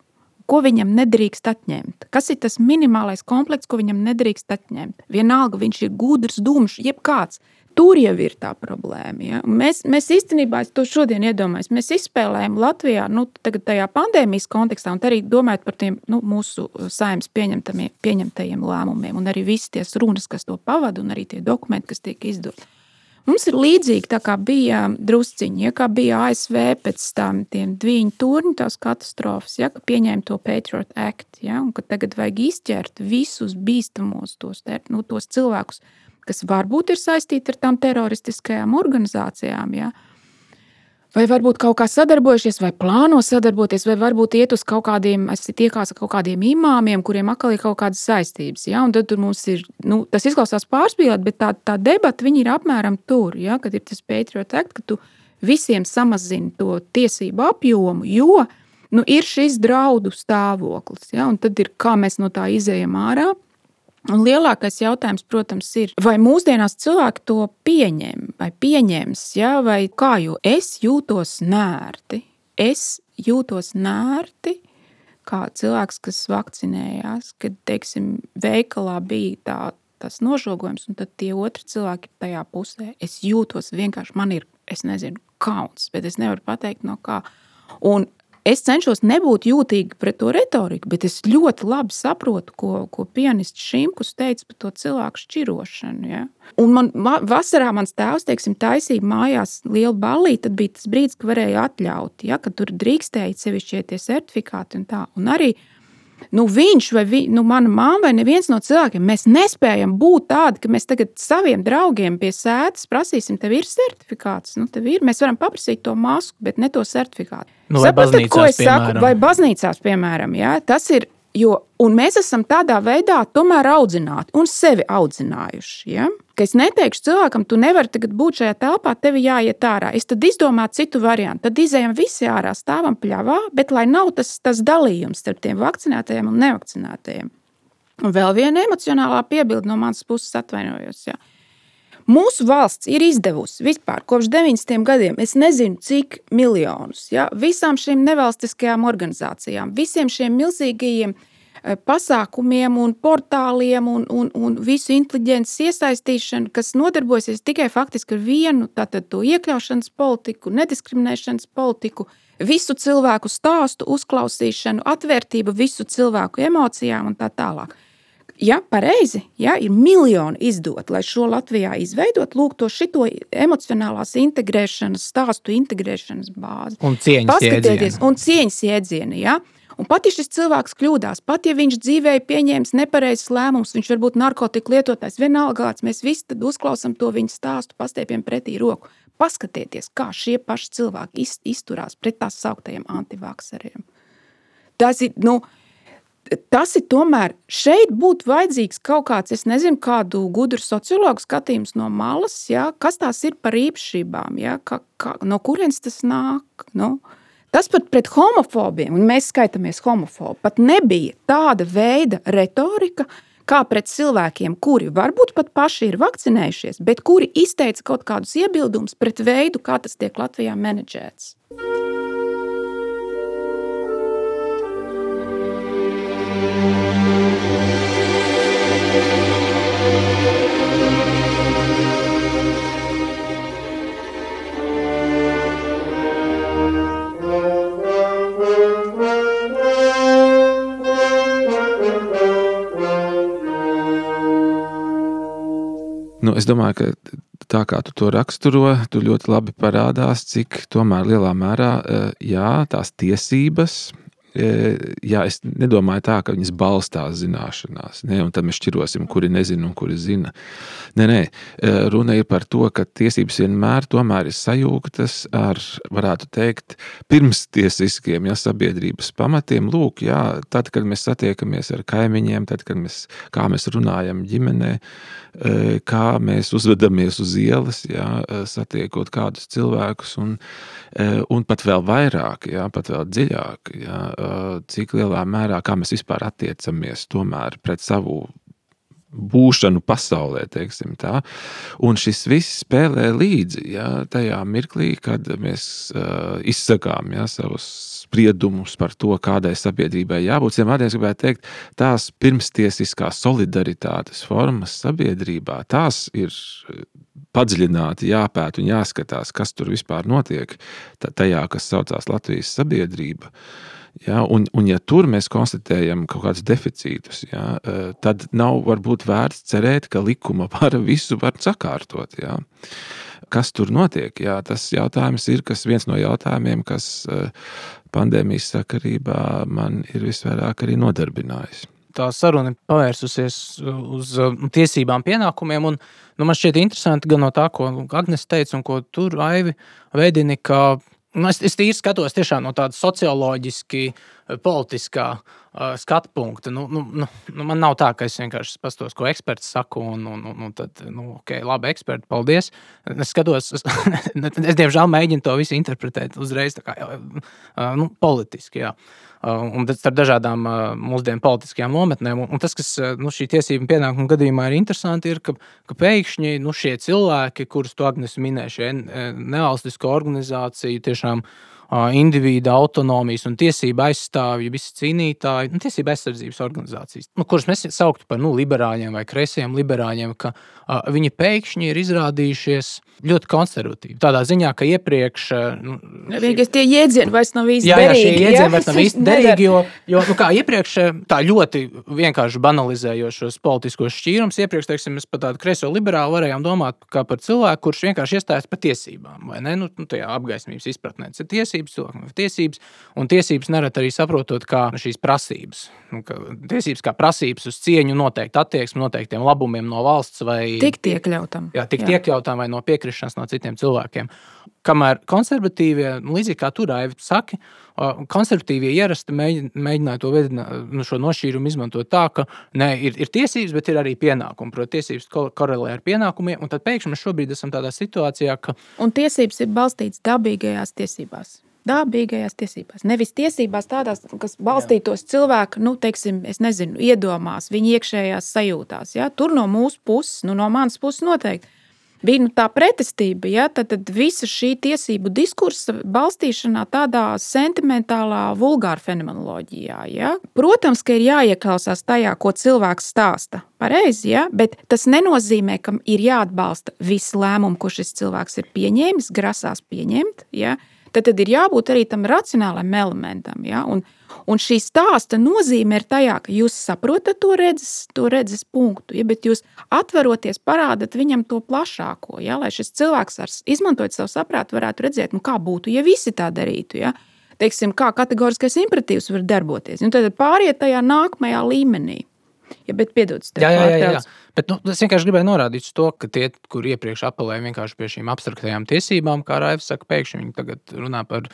Ko viņam nedrīkst atņemt? Kas ir tas minimālais komplekss, ko viņam nedrīkst atņemt? Vienalga, viņš ir gudrs, dumjš, jebkāds. Tur jau ir tā problēma. Ja? Mēs, mēs īstenībā to šodien iedomājamies. Mēs izspēlējam Latvijā, nu, tajā pandēmijas kontekstā, un arī domājot par tiem nu, mūsu saimnes pieņemtajiem lēmumiem, un arī visas tās runas, kas to pavada, un arī tie dokumenti, kas tiek izdoti. Mums ir līdzīgi tā kā bija drusciņi, ja, kā bija ASV pēc tam divu turņu tās katastrofas, ja, ka pieņēma to Patriot Act, ja, un ka tagad vajag izķert visus bīstamos tos, nu, tos cilvēkus, kas varbūt ir saistīti ar tām teroristiskajām organizācijām. Ja? Vai varbūt kaut kā sadarbojušies, vai plāno sadarboties, vai varbūt iet uz kaut kādiem, tiekās ar kaut kādiem imāmiem, kuriem atkal ir kaut kādas saistības. Ja? Un tad mums ir, nu, tas izklausās pārspīlēt, bet tā, tā debata ir apmēram tur, ja? kad ir tas Patriot Act, ka tu visiem samazini to tiesību apjomu, jo nu, ir šis draudu stāvoklis. Ja? Un tad ir kā mēs no tā izējām ārā. Un lielākais jautājums, protams, ir, vai mūsdienās cilvēki to pieņem vai pieņems, ja, vai kā, jo es jūtos nērti. Es jūtos nērti, kā cilvēks, kas vakcinējās, kad, teiksim, veikalā bija tā, tas nožogojums, un tad tie otri cilvēki tajā pusē. Es jūtos vienkārši, man ir, es nezinu, kauns, bet es nevaru pateikt no kā. Un Es cenšos nebūt jūtīga pret to retoriku, bet es ļoti labi saprotu, ko, ko pianists Šimkus teica par to cilvēku šķirošanu. Ja? Un man vasarā mans tēvs, teiksim, taisīja mājās lielu ballīti, tad bija tas brīdis, kad varēja atļaut, ja? ka tur drīkstēja sevišķi tie certifikāti un tā. Un arī nu, viņš vai vi, nu, mana māma vai neviens no cilvēkiem, mēs nespējam būt tādi, ka mēs tagad saviem draugiem pie sēdes prasīsim, tev ir certifikāts. Nu, tev ir. Mēs varam paprasīt to masku, bet ne to certifikātu. Nu, Saprotat, ko es piemēram. saku? Vai baznīcās, piemēram, ja? tas ir. Jo, mēs esam tādā veidā tomēr audzināti un sevi audzinājuši. Ja? ka es neteikšu cilvēkam, tu nevari būt šajā telpā, tev jāiet ārā. Es tad izdomāju citu variantu. Tad izējām visi ārā, stāvam pļāvā, bet lai nav tas, tas dalījums starp tiem vakcinētajiem un nevakcinētajiem. Un vēl viena emocionālā piebilde no manas puses atvainojos. Jā. Mūsu valsts ir izdevusi vispār kopš 90. gadiem, es nezinu, cik miljonus ja, visām šīm nevalstiskajām organizācijām, visiem šiem milzīgajiem Eh, pasākumiem un portāliem un, un, un visu inteliģences iesaistīšanu, kas nodarbosies tikai faktiski ar vienu tātad to iekļaušanas politiku, nediskriminēšanas politiku, visu cilvēku stāstu, uzklausīšanu, atvērtību visu cilvēku emocijām un tā tālāk. Ja pareizi, ja ir miljoni izdot, lai šo Latvijā izveidot, lūk, to šito emocionālās integrēšanas, stāstu integrēšanas bāzi. Un cieņas jēdzienu. Un cieņas jēdzienu, ja? Un pat ja šis cilvēks kļūdās, pat ja viņš dzīvē pieņēmis nepareizs lēmums, viņš var būt narkotiku lietotājs, vienalga kāds, mēs visi uzklausām to viņa stāstu, pastiepjam pretī roku. Paskatieties, kā šie paši cilvēki izturās pret tās sauktajiem antivakseriem. Tas ir, nu, tas ir tomēr šeit būtu vajadzīgs kaut kāds, es nezinu, kādu gudru sociologu skatījums no malas, ja, kas tās ir par īpašībām, ja, ka, ka, no kurienes tas nāk. Nu. Tas pat pret homofobiem, un mēs skaitāmies homofobi, pat nebija tāda veida retorika, kā pret cilvēkiem, kuri varbūt pat paši ir vakcinējušies, bet kuri izteica kaut kādus iebildumus pret veidu, kā tas tiek Latvijā menedžēts. Nu, es domāju, ka tā kā tu to raksturo, tu ļoti labi parādās, cik tomēr lielā mērā eh, jā, tās tiesības jā, es nedomāju tā, ka viņas balstās zināšanās, ne, un tad mēs šķirosim, kuri nezina un kuri zina. Nē, nē, runa ir par to, ka tiesības vienmēr tomēr ir sajūgtas ar, varētu teikt, pirmstiesiskiem ja, sabiedrības pamatiem. Lūk, jā, tad, kad mēs satiekamies ar kaimiņiem, tad, kad mēs, kā mēs runājam ģimenē, kā mēs uzvedamies uz ielas, jā, satiekot kādus cilvēkus, un, un pat vēl vairāk, jā, pat vēl dziļāk, jā, cik lielā mērā mēs vispār attiecamies pret savu būšanu pasaulē. Un šis viss spēlē līdzi ja, tajā mirklī, kad mēs uh, izsakām ja, savus spriedumus par to, kādai sabiedrībai jābūt. Citiem vārdiem gribētu teikt, tās pirmstiesiskās solidaritātes formas sabiedrībā, tās ir padziļināti jāpēta un jāskatās, kas tur vispār notiek tajā, kas saucās Latvijas sabiedrība. Uh, Ja, un, un, ja tur mēs konstatējam kaut kādus deficītus, ja, eh, tad nav varbūt vērts cerēt, ka likuma vara visu var sakārtot. Ja. Kas tur notiek? Jā, tas jautājums ir viens no jautājumiem, kas eh, pandēmijas sakarībā man ir visvairāk arī nodarbinājis. Tā saruna pavērsusies uz tiesībām, pienākumiem. Un, nu, man šķiet interesanti gan no tā, ko Agnēs teica, un ko tur Aivi veidini, ka es, es tīri skatos no tāda socioloģiski, eh, politiskā uh, skatu punkta. Nu, nu, nu, nu, man nav tā, ka es vienkārši pastos, ko eksperts saka, un, un, un, un tad, nu, ok, labi, eksperti, paldies. Es skatos, es, es diemžēl mēģinu to visu interpretēt uzreiz kā, uh, nu, politiski. Jā. Uh, un tad starp dažādām uh, mūsdienu politiskajām nometnēm. Un tas, kas uh, nu, šī tiesību pienākuma gadījumā ir interesanti, ir, ka, ka pēkšņi nu, šie cilvēki, kurus tu Agnēs minēji, šie nevalstisko organizāciju tiešām individu autonomijas un tiesību aizstāvji, visi cīnītāji, nu, tiesību aizsardzības organizācijas, nu, kuras mēs sauktu par nu, liberāļiem vai kreisiem liberāļiem, ka uh, viņi pēkšņi ir izrādījušies ļoti konservatīvi. Tādā ziņā, ka iepriekš. Nu, Vienkārši tie jēdzieni vairs nav īsti jā, derīgi. Jā, šie jēdzieni vairs nav īsti derīgi, jo, jo nu, kā iepriekš tā ļoti vienkārši banalizējošos politiskos šķīrums, iepriekš, teiksim, mēs par tādu kreiso liberālu varējām domāt kā par cilvēku, kurš vienkārši iestājas par tiesībām, vai ne? Nu, nu tajā apgaismības izpratnē. Tas ir tiesības, cilvēkam ir tiesības, un tiesības nerad arī saprotot kā šīs prasības. Nu, tiesības kā prasības uz cieņu, noteikti attieksmi, noteiktiem labumiem no valsts vai tikt iekļautam. Jā, tikt jā. iekļautam vai no piekrišanas no citiem cilvēkiem. Kamēr konservatīvie, nu, līdzīgi kā tur Aivi saka, konservatīvie ierasti mēģināja to vedināt, nu, šo nošķīrumu izmantot tā, ka ne, ir, ir tiesības, bet ir arī pienākumi. Protams, tiesības korelē ar pienākumiem, un tad pēkšņi mēs šobrīd esam tādā situācijā, ka. Un tiesības ir balstītas dabīgajās tiesībās dabīgajās tiesībās. Nevis tiesībās tādās, kas balstītos Jā. cilvēka, nu, teiksim, nezinu, iedomās, viņa iekšējās sajūtās. Ja? Tur no mūsu puses, nu, no manas puses noteikti bija nu, tā pretestība. Ja? Tad, tad visa šī tiesību diskursa balstīšanā tādā sentimentālā, vulgāra fenomenoloģijā. Ja? Protams, ka ir jāieklausās tajā, ko cilvēks stāsta. Pareizi, ja? bet tas nenozīmē, ka ir jāatbalsta visi lēmumi, ko šis cilvēks ir pieņēmis, grasās pieņemt. Ja? Tad, tad ir jābūt arī tam racionālam elementam. Ja? Un, un šī stāsta nozīme ir tajā, ka jūs saprotat to redzes, to redzes punktu, ja? bet jūs atveroties parādat viņam to plašāko, ja? lai šis cilvēks ar izmantojot savu saprātu varētu redzēt, nu, kā būtu, ja visi tā darītu. Ja? Teiksim, kā kategoriskais imperatīvs var darboties. Un tad pāriet tajā nākamajā līmenī. Ja, bet piedod, jā, jā, jā, jā. Bet, nu, es vienkārši gribēju norādīt to, ka tie, kur iepriekš apelēja pie šīm abstraktajām tiesībām, kā Raivs saka, pēkšņi viņi tagad runā par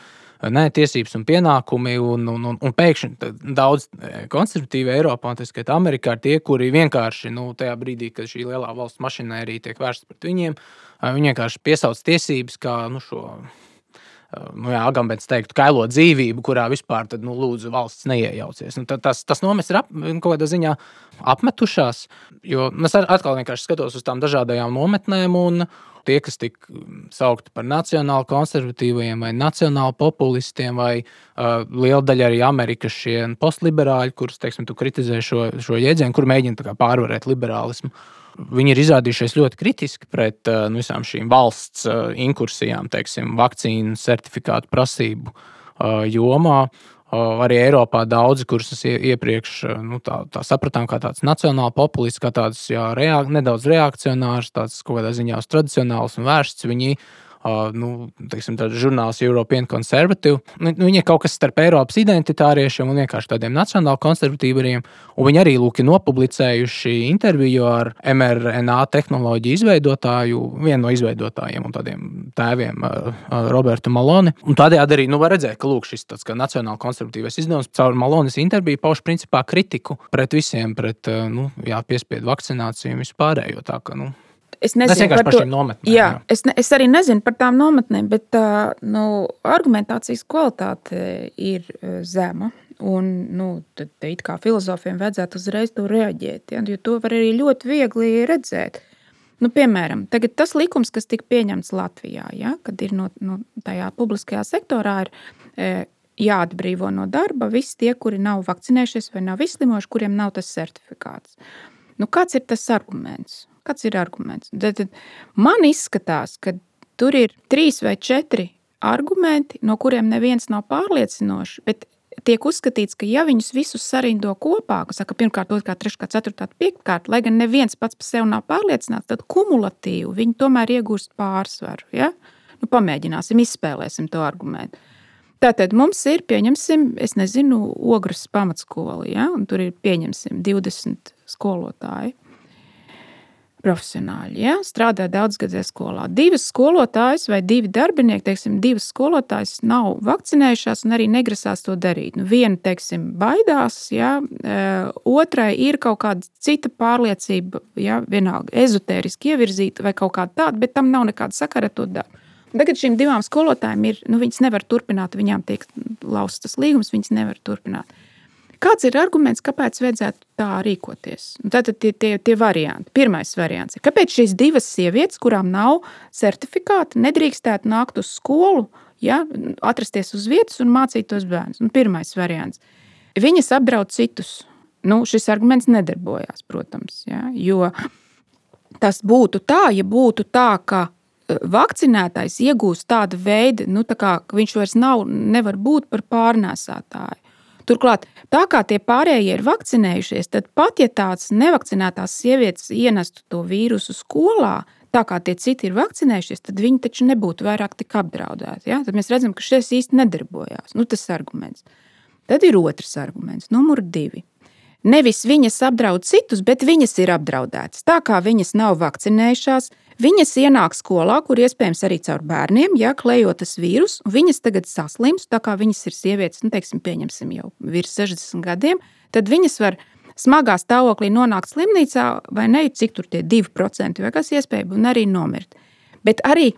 ne, tiesības un pienākumi. Un, un, un, un pēkšņi daudz e, konservatīvi Eiropā, un tas skaitā Amerikā, ir tie, kuri vienkārši nu, tajā brīdī, kad šī lielā valsts mašinērija tiek vērsta pret viņiem, viņi vienkārši piesauc tiesības kā nu, šo nu, jā, Agambets teiktu, kailo dzīvību, kurā vispār tad, nu, lūdzu, valsts neiejaucies. Nu, tas, tas nomes ir ap, kaut kādā ziņā apmetušās, jo es atkal vienkārši skatos uz tām dažādajām nometnēm. Un, Tie, kas tika saukti par nacionāli konservatīviem vai nacionāli populistiem, vai uh, liela daļa arī Amerikas šie postliberāļi, kurus, teiksim, kritizē šo, šo jēdzienu, kur mēģina pārvarēt liberālismu. Uh, Viņi ir izrādījušies ļoti kritiski pret uh, nu, visām šīm valsts uh, inkursijām, teiksim, vakcīnu certifikātu prasību uh, jomā. Arī Eiropā daudzi, kurus es iepriekš nu, tā, tā sapratām, kā tāds nacionāls populists, kā tāds jā, reak, nedaudz reakcionārs, tāds kaut kādā ziņā tradicionāls un vērsts. Viņi Uh, nu, teiksim, žurnāls European Conservative. Nu, nu, viņi ir kaut kas starp Eiropas identitāriešiem un vienkārši tādiem nacionāli konservatīviem. Viņi arī lūk, nopublicējuši interviju ar mRNA tehnoloģiju izveidotāju, vienu no izveidotājiem un tādiem tēviem, Robertu Maloni. Un tādējādi arī nu, var redzēt, ka lūk, šis tāds, nacionāli konservatīvais izdevums caur Malonis interviju pauž principā kritiku pret visiem, pret nu, jā, piespiedu vakcināciju un vispārējo. Tā, ka, nu, Es nezinu par, par šīm nometnēm. Jā, jā. Es, ne, es arī nezinu par tām nometnēm, bet tā nu, argumentācijas kvalitāte ir zema. Un, nu, tad it kā filozofiem vajadzētu uzreiz to reaģēt, ja, jo to var arī ļoti viegli redzēt. Nu, piemēram, tas likums, kas tika pieņemts Latvijā, ja, kad ir no, no tajā publiskajā sektorā, ir e, jāatbrīvo no darba visi tie, kuri nav vakcinējušies vai nav izslimojuši, kuriem nav tas certifikāts. Nu, kāds ir tas arguments? Kāds ir arguments? Tad, tad man izskatās, ka tur ir trīs vai četri argumenti, no kuriem neviens nav pārliecinošs. Bet tiek uzskatīts, ka ja viņus visus sarindo kopā, kas saka, pirmkārt, otrkārt, treškārt, ceturtkārt, piektkārt, lai gan neviens pats par sevi nav pārliecināts, tad kumulatīvi viņi tomēr iegūst pārsvaru. Ja? Nu, pamēģināsim, izspēlēsim to argumentu. Tātad mums ir, pieņemsim, es nezinu, ogres pamatskola, ja? un tur ir, pieņemsim, 20 skolotāji profesionāļi. Ja? Strādā daudzgadē skolā. Divas skolotājas vai divi darbinieki, teiksim, divas skolotājas nav vakcinējušās un arī negrasās to darīt. Nu, viena, teiksim, baidās, ja? Otrai ir kaut kāda cita pārliecība, ja? vienalga ezotēriski ievirzīta vai kaut kāda tāda, bet tam nav nekāda sakara ar to darbu. Tagad šīm divām skolotājām ir, nu, viņas nevar turpināt, viņām tiek laustas līgums, viņas nevar turpināt. Kāds ir arguments, kāpēc vajadzētu tā rīkoties? Tātad tie, tie, tie varianti. Pirmais variants ir, kāpēc šīs divas sievietes, kurām nav certifikāta, nedrīkstētu nākt uz skolu, ja, atrasties uz vietas un mācīt tos bērnus. Un pirmais variants. Viņas apdraud citus. Nu, šis arguments nedarbojās, protams. Ja, jo tas būtu tā, ja būtu tā, ka e, vakcinētais iegūst tādu veidu, nu, tā kā viņš vairs nav, nevar būt par pārnēsātāju. Turklāt, tā kā tie pārējie ir vakcinējušies, tad pat ja tāds nevakcinētās sievietes ienestu to vīrusu skolā, tā kā tie citi ir vakcinējušies, tad viņi taču nebūtu vairāk tik apdraudēti. Ja? Tad mēs redzam, ka šis īsti nedarbojās. Nu, tas arguments. Tad ir otrs arguments, numur divi. Nevis viņas apdraud citus, bet viņas ir apdraudētas. Tā kā viņas nav vakcinējušās, viņas ienāk skolā, kur iespējams arī caur bērniem, ja klejot tas vīrus, un viņas tagad saslims, tā kā viņas ir sievietes, nu, teiksim, pieņemsim jau virs 60 gadiem, tad viņas var smagā stāvoklī nonākt slimnīcā, vai ne, cik tur tie 2% vai kas iespējams, un arī nomirt. Bet arī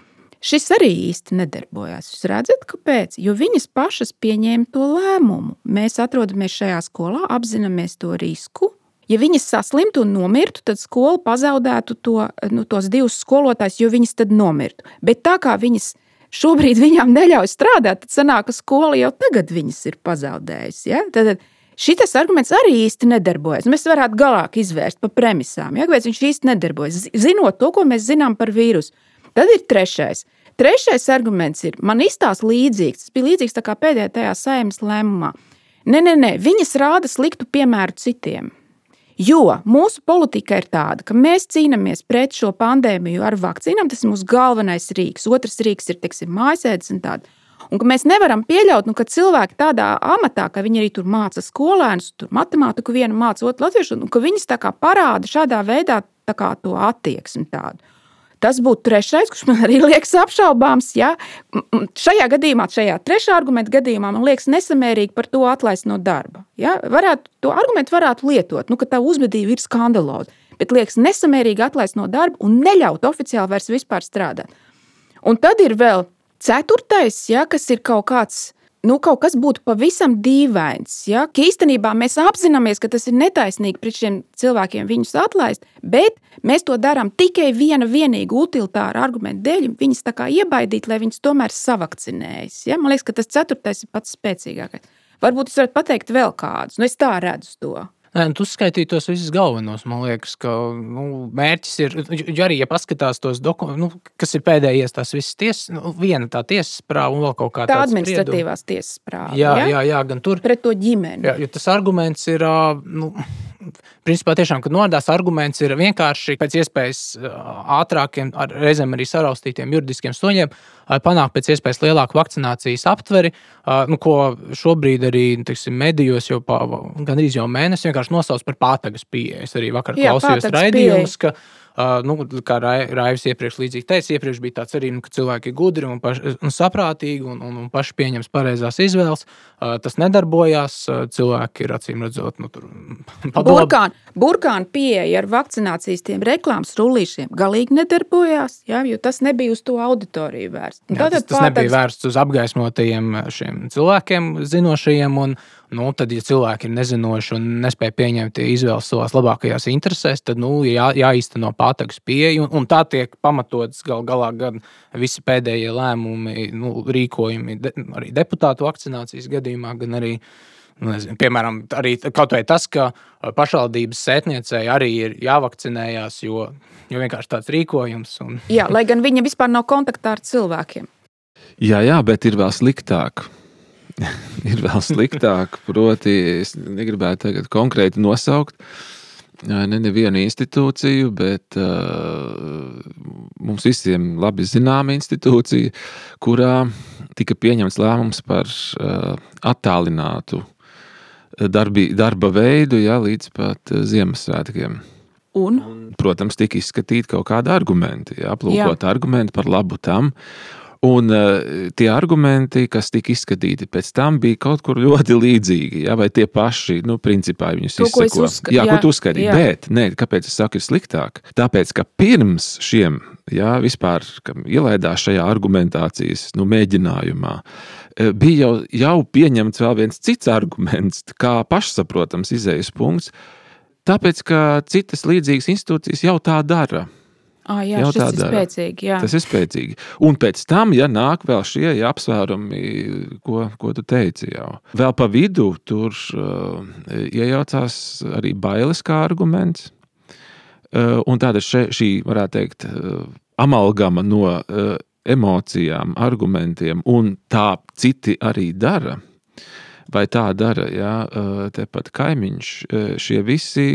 Šis arī īsti nedarbojās. Jūs redzat, kāpēc? Jo viņas pašas pieņēma to lēmumu. Mēs atrodamies šajā skolā, apzināmies to risku. Ja viņas saslimtu un nomirtu, tad skola pazaudētu to, nu, tos divus skolotājus, jo viņas tad nomirtu. Bet tā kā viņas šobrīd viņām neļauj strādāt, tad sanāk, ka skola jau tagad viņas ir pazaudējusi. Ja? Tad, Šis arguments arī īsti nedarbojas. Mēs varētu galāk izvērst pa premisām, ja? kāpēc viņš īsti nedarbojas. Zinot to, ko mēs zinām par vīrusu, Tad ir trešais. Trešais arguments ir, man izstāsta līdzīgs. Tas bija līdzīgs pēdējā tajā saimnes lēmumā. Nē, nē, nē, viņas rāda sliktu piemēru citiem. Jo mūsu politika ir tāda, ka mēs cīnāmies pret šo pandēmiju ar vakcīnām. Tas ir mūsu galvenais rīks. Otrs rīks ir teiksim, mājasēdes un tāda. Un ka mēs nevaram pieļaut, nu, ka cilvēki tādā amatā, ka viņi arī tur māca skolēnus, tur matemātiku vienu māca, otru latviešu, un ka viņas parāda šādā veidā to attieksmi tādu. Tas būtu trešais, kurš man arī liekas apšaubāms. Ja? Šajā gadījumā, šajā trešā argumenta gadījumā, man liekas nesamērīgi par to atlaist no darba. Ja? Varētu, to argumentu varētu lietot, nu, ka tā uzvedība ir skandaloza, bet liekas nesamērīgi atlaist no darba un neļaut oficiāli vairs vispār strādāt. Un tad ir vēl ceturtais, ja, kas ir kaut kāds nu, kaut kas būtu pavisam dīvains. Ja? Ka īstenībā mēs apzināmies, ka tas ir netaisnīgi pret šiem cilvēkiem viņus atlaist, bet mēs to darām tikai viena vienīga utilitāra argumenta dēļ, viņus tā kā iebaidīt, lai viņus tomēr savakcinējas. Ja? Man liekas, ka tas ceturtais ir pats spēcīgākais. Varbūt jūs varat pateikt vēl kādus, nu es tā redzu to. Nē, nu, tu skaitīji tos visus galvenos. Man liekas, ka nu, mērķis ir, ja arī ja paskatās tos dokumentus, nu, kas ir pēdējais, tās visas tiesas, nu, viena tā tiesas prāva un vēl kaut kāda tāda administratīvās tiesas prāva. Jā, jā, jā, jā, gan tur. Pret to ģimeni. Jā, jo tas arguments ir. Nu, principā tiešām, kad nodās arguments ir vienkārši pēc iespējas ātrākiem, reizēm arī saraustītiem juridiskiem soļiem, panākt pēc iespējas lielāku vakcinācijas aptveri, nu, ko šobrīd arī tiksim, medijos jau gandrīz jau mēnesi vienkārši nosauc par pātagas pieeju. Es arī vakar Jā, klausījos raidījumus, Uh, nu, kā Raivs iepriekš līdzīgi teica, iepriekš bija tāds arī, nu, ka cilvēki ir gudri un, paši, un saprātīgi un, un, un paši pieņems pareizās izvēles. Tas nedarbojās. Cilvēki ir acīm redzot, nu, tur burkāna, burkāna pieeja ar vakcinācijas tiem reklāmas rullīšiem galīgi nedarbojās, jā, jo tas nebija uz to auditoriju vērsts. Jā, tas, tas nebija vērsts uz apgaismotajiem cilvēkiem, zinošajiem. Un, Nu, tad, ja cilvēki ir nezinoši un nespēj pieņemt izvēles savās labākajās interesēs, tad nu, jā, jāīsteno pātagas pieeja. Un, un tā tiek pamatots gal galā gan visi pēdējie lēmumi, nu, rīkojumi de, arī deputātu vakcinācijas gadījumā, gan arī. Nu, nezinu, piemēram, arī kaut vai tas, ka pašvaldības sētniecei arī ir jāvakcinējās, jo, jo vienkārši tāds rīkojums. Un... Jā, lai gan viņa vispār nav kontaktā ar cilvēkiem. Jā, jā, bet ir vēl sliktāk ir vēl sliktāk. Proti, es negribētu tagad konkrēti nosaukt ne nevienu institūciju, bet uh, mums visiem labi zināma institūcija, kurā tika pieņemts lēmums par uh, attālinātu darbi, darba veidu ja, līdz pat Ziemassvētkiem. Un? Protams, tika izskatīti kaut kādi argumenti, ja, aplūkot argumenti par labu tam. Un uh, tie argumenti, kas tika izskatīti pēc tam, bija kaut kur ļoti līdzīgi. Ja, vai tie paši, nu, principā viņus to, izsako. Uzska... Jā, jā, ko tu uzskatīji. Bet, nē, kāpēc es saku, ir sliktāk? Tāpēc, ka pirms šiem, jā, vispār ielaidās šajā argumentācijas nu, mēģinājumā, eh, bija jau, jau pieņemts vēl viens cits arguments, kā pašsaprotams izējas punkts, tāpēc, ka citas līdzīgas institūcijas jau tā dara. Ah, jā, jau tas ir spēcīgi. Jā. Tas ir spēcīgi. Un pēc tam, ja nāk vēl šie ja, apsvērumi, ko, ko tu teici, jau vēl pa vidu tur uh, iejaucās arī bailes kā arguments. Uh, un tāda še, šī, varētu teikt, uh, amalgama no uh, emocijām, argumentiem, un tā citi arī dara vai tā dara jā, tepat kaimiņš, šie visi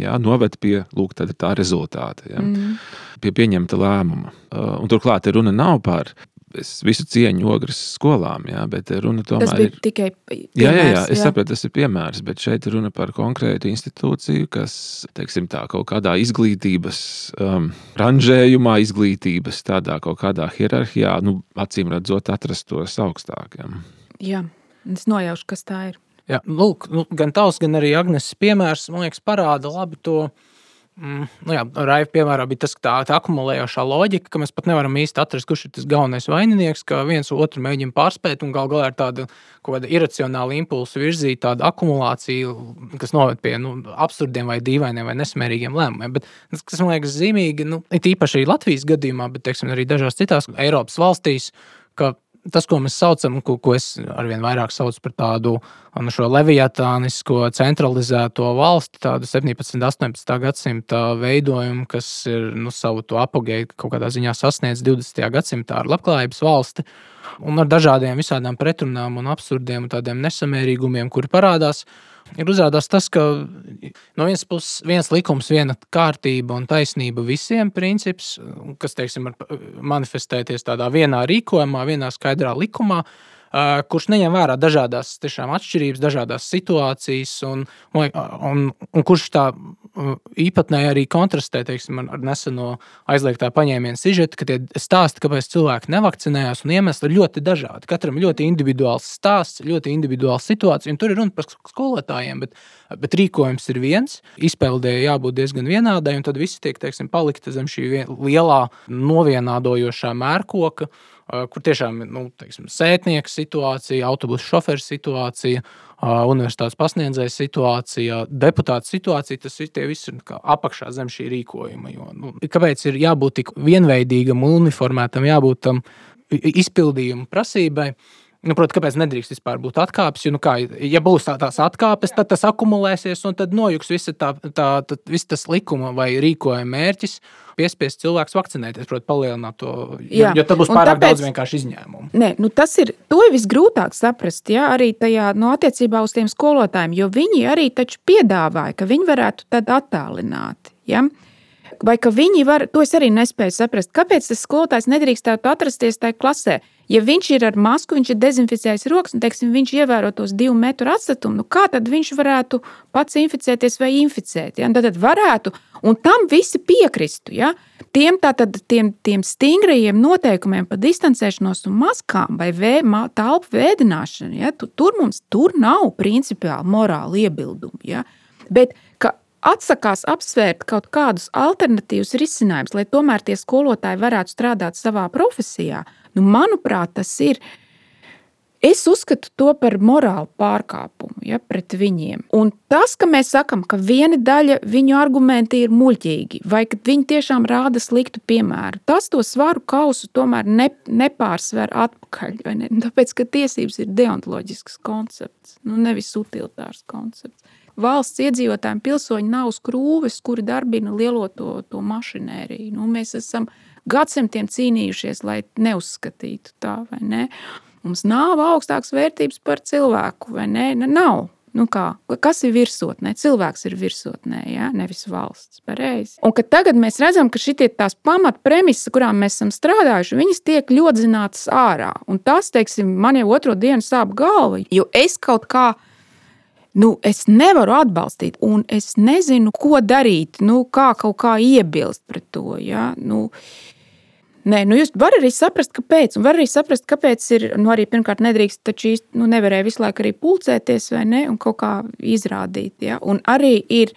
jā, noved pie lūk, tā rezultāta, jā, mm. pie pieņemta lēmuma. Un turklāt runa nav par es visu cieņu ogres skolām, jā, bet runa tomēr tas ir tikai piemērs. Jā, jā, jā, es jā. saprotu, tas ir piemērs, bet šeit runa par konkrētu institūciju, kas, teiksim tā, kaut kādā izglītības um, ranžējumā, izglītības tādā kaut kādā hierarhijā, nu, acīm redzot, atrastos augstāk. Jā. jā. Es nojaušu, kas tā ir. Jā, lūk, nu, gan tavs, gan arī Agnēs piemērs, man liekas, parāda labi to. Mm, nu jā, Raiva piemērā bija tas, tā, tā akumulējošā loģika, ka mēs pat nevaram īsti atrast, kurš ir tas galvenais vaininieks, ka viens otru mēģina pārspēt, un gal galā ir tāda iracionāla impulsa virzīta, tāda akumulācija, kas noved pie nu, absurdiem vai dīvainiem vai nesmērīgiem lēmumiem. Bet, kas man liekas zīmīgi, nu, it īpaši Latvijas gadījumā, bet teiksim, arī dažās citās Eiropas valstīs, ka tas, ko mēs saucam, ko, ko es arvien vairāk saucu par tādu nu, leviatānisko, centralizēto valsti, tādu 17. un 18. gadsimta veidojumu, kas ir nu, savu apgāju kaut kādā ziņā sasniedz 20. gadsimtā ar labklājības valsti. Un ar dažādiem visādām pretrunām un absurdiem un tādiem nesamērīgumiem, kuri parādās. Ir uzrādās tas, ka no vienas puses viens likums, viena kārtība un taisnība visiem princips, kas teiksim, manifestēties tādā vienā rīkojumā, vienā skaidrā likumā, kurš neņem vērā dažādas tiešām, atšķirības, dažādas situācijas, un, un, un kurš tā īpatnēji arī kontrastē teiksim, ar, neseno aizliegtā paņēmienu sižetu, ka tie stāsti, kāpēc cilvēki nevakcinējās, un iemesli ir ļoti dažādi. Katram ir ļoti individuāls stāsts, ļoti individuāla situācija, un tur ir runa par skolotājiem, bet, bet rīkojums ir viens, izpildēji jābūt diezgan vienādai, un tad visi tiek teiksim, palikti zem šī lielā novienādojošā mērkoka kur tiešām ir nu, teiksim, sētnieka situācija, autobusu šoferu situācija, universitātes pasniedzēja situācija, deputāta situācija. Tas viss ir apakšā zem šī rīkojuma. Jo, nu, kāpēc ir jābūt tik vienveidīgam un uniformētam, jābūt tam izpildījuma prasībai? Nu, Protams, kāpēc nedrīkst vispār būt atkāpes? Jo, nu kā, ja būs tā, tās atkāpes, tad tas akumulēsies un tad nojuks visa tā, tā, tā, viss tas likuma vai rīkojuma mērķis. Piespiest cilvēks vakcinēties, protams, palielināt to. Jo, jo tad būs pārāk tāpēc, daudz vienkārši izņēmumu. Nē, nu tas ir. To ir visgrūtāk saprast, ja arī tajā no nu, attiecībā uz tiem skolotājiem, jo viņi arī taču piedāvāja, ka viņi varētu tad attālināt. Ja? Vai ka viņi var, to es arī nespēju saprast, kāpēc tas skolotājs nedrīkstētu atrasties tajā klasē. Ja viņš ir ar masku, viņš ir dezinficējis rokas un teiksim, viņš ievēro tos divu metru atstatumu, nu kā tad viņš varētu pats inficēties vai inficēt? Ja? Tad, tad varētu, un tam visi piekristu. Ja? Tiem, tātad, tiem, tiem stingrajiem noteikumiem par distancēšanos un maskām vai vē, telpu vēdināšanu, ja? tur mums tur nav principiāli morāli iebildumi. Ja? Bet atsakās apsvērt kaut kādus alternatīvus risinājumus, lai tomēr tie skolotāji varētu strādāt savā profesijā, Nu, manuprāt, tas ir. Es uzskatu to par morālu pārkāpumu ja, pret viņiem. Un tas, ka mēs sakām, ka viena daļa viņu argumenti ir muļķīgi, vai ka viņi tiešām rāda sliktu piemēru, tas to svaru kausu tomēr ne, nepārsver atpakaļ. Ne? Tāpēc, ka tiesības ir deontoloģisks koncepts, nu, nevis utilitārs koncepts. Valsts iedzīvotājiem pilsoņi nav skrūves, kuri darbina lielo to, to mašinēriju. Nu, mēs esam gadsimtiem cīnījušies, lai neuzskatītu tā, vai ne? Mums nav augstākas vērtības par cilvēku, vai ne? nav. Nu kā, kas ir virsotnē? Cilvēks ir virsotnē, ja? nevis valsts. Pareizi. Un tagad mēs redzam, ka šīs tās pamatpremises, kurām mēs esam strādājuši, viņas tiek ļodzinātas ārā. Un tas, teiksim, man jau otro dienu sāp galva, jo es kaut kādā nu, es nevaru atbalstīt, un es nezinu, ko darīt, nu, kā kaut kā iebilst pret to. Ja? Nu, Nē, nu jūs varat arī saprast, kāpēc. Un var arī saprast, kāpēc ir. Nu, arī pirmkārt, nedrīkst, taču īsti nu, nevarēja visu laiku arī pulcēties vai ne, un kaut kā izrādīt. Ja? Un arī ir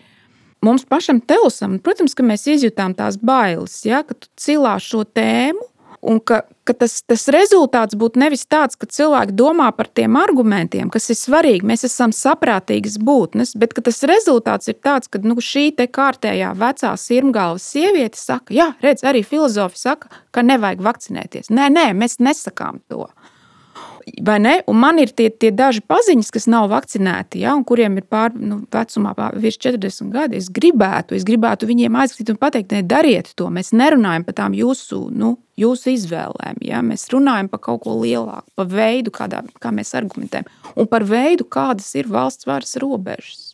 mums pašam telesam, protams, ka mēs izjutām tās bailes, ja? ka tu cilā šo tēmu Un ka, ka tas, tas rezultāts būtu nevis tāds, ka cilvēki domā par tiem argumentiem, kas ir svarīgi, mēs esam saprātīgas būtnes, bet tas rezultāts ir tāds, ka nu, šī kārtējā vecā sirmgalvas sieviete saka, jā, redz, arī filozofi saka, ka nevajag vakcinēties. Nē, nē, mēs nesakām to vai ne? Un man ir tie, tie daži paziņas, kas nav vakcinēti, ja, un kuriem ir pār, nu, vecumā pār, virs 40 gadi. Es gribētu, es gribētu viņiem aizskatīt un pateikt, ne, dariet to. Mēs nerunājam par tām jūsu, nu, jūsu izvēlēm. Ja? Mēs runājam par kaut ko lielāku, par veidu, kādā, kā mēs argumentējam, un par veidu, kādas ir valsts varas robežas.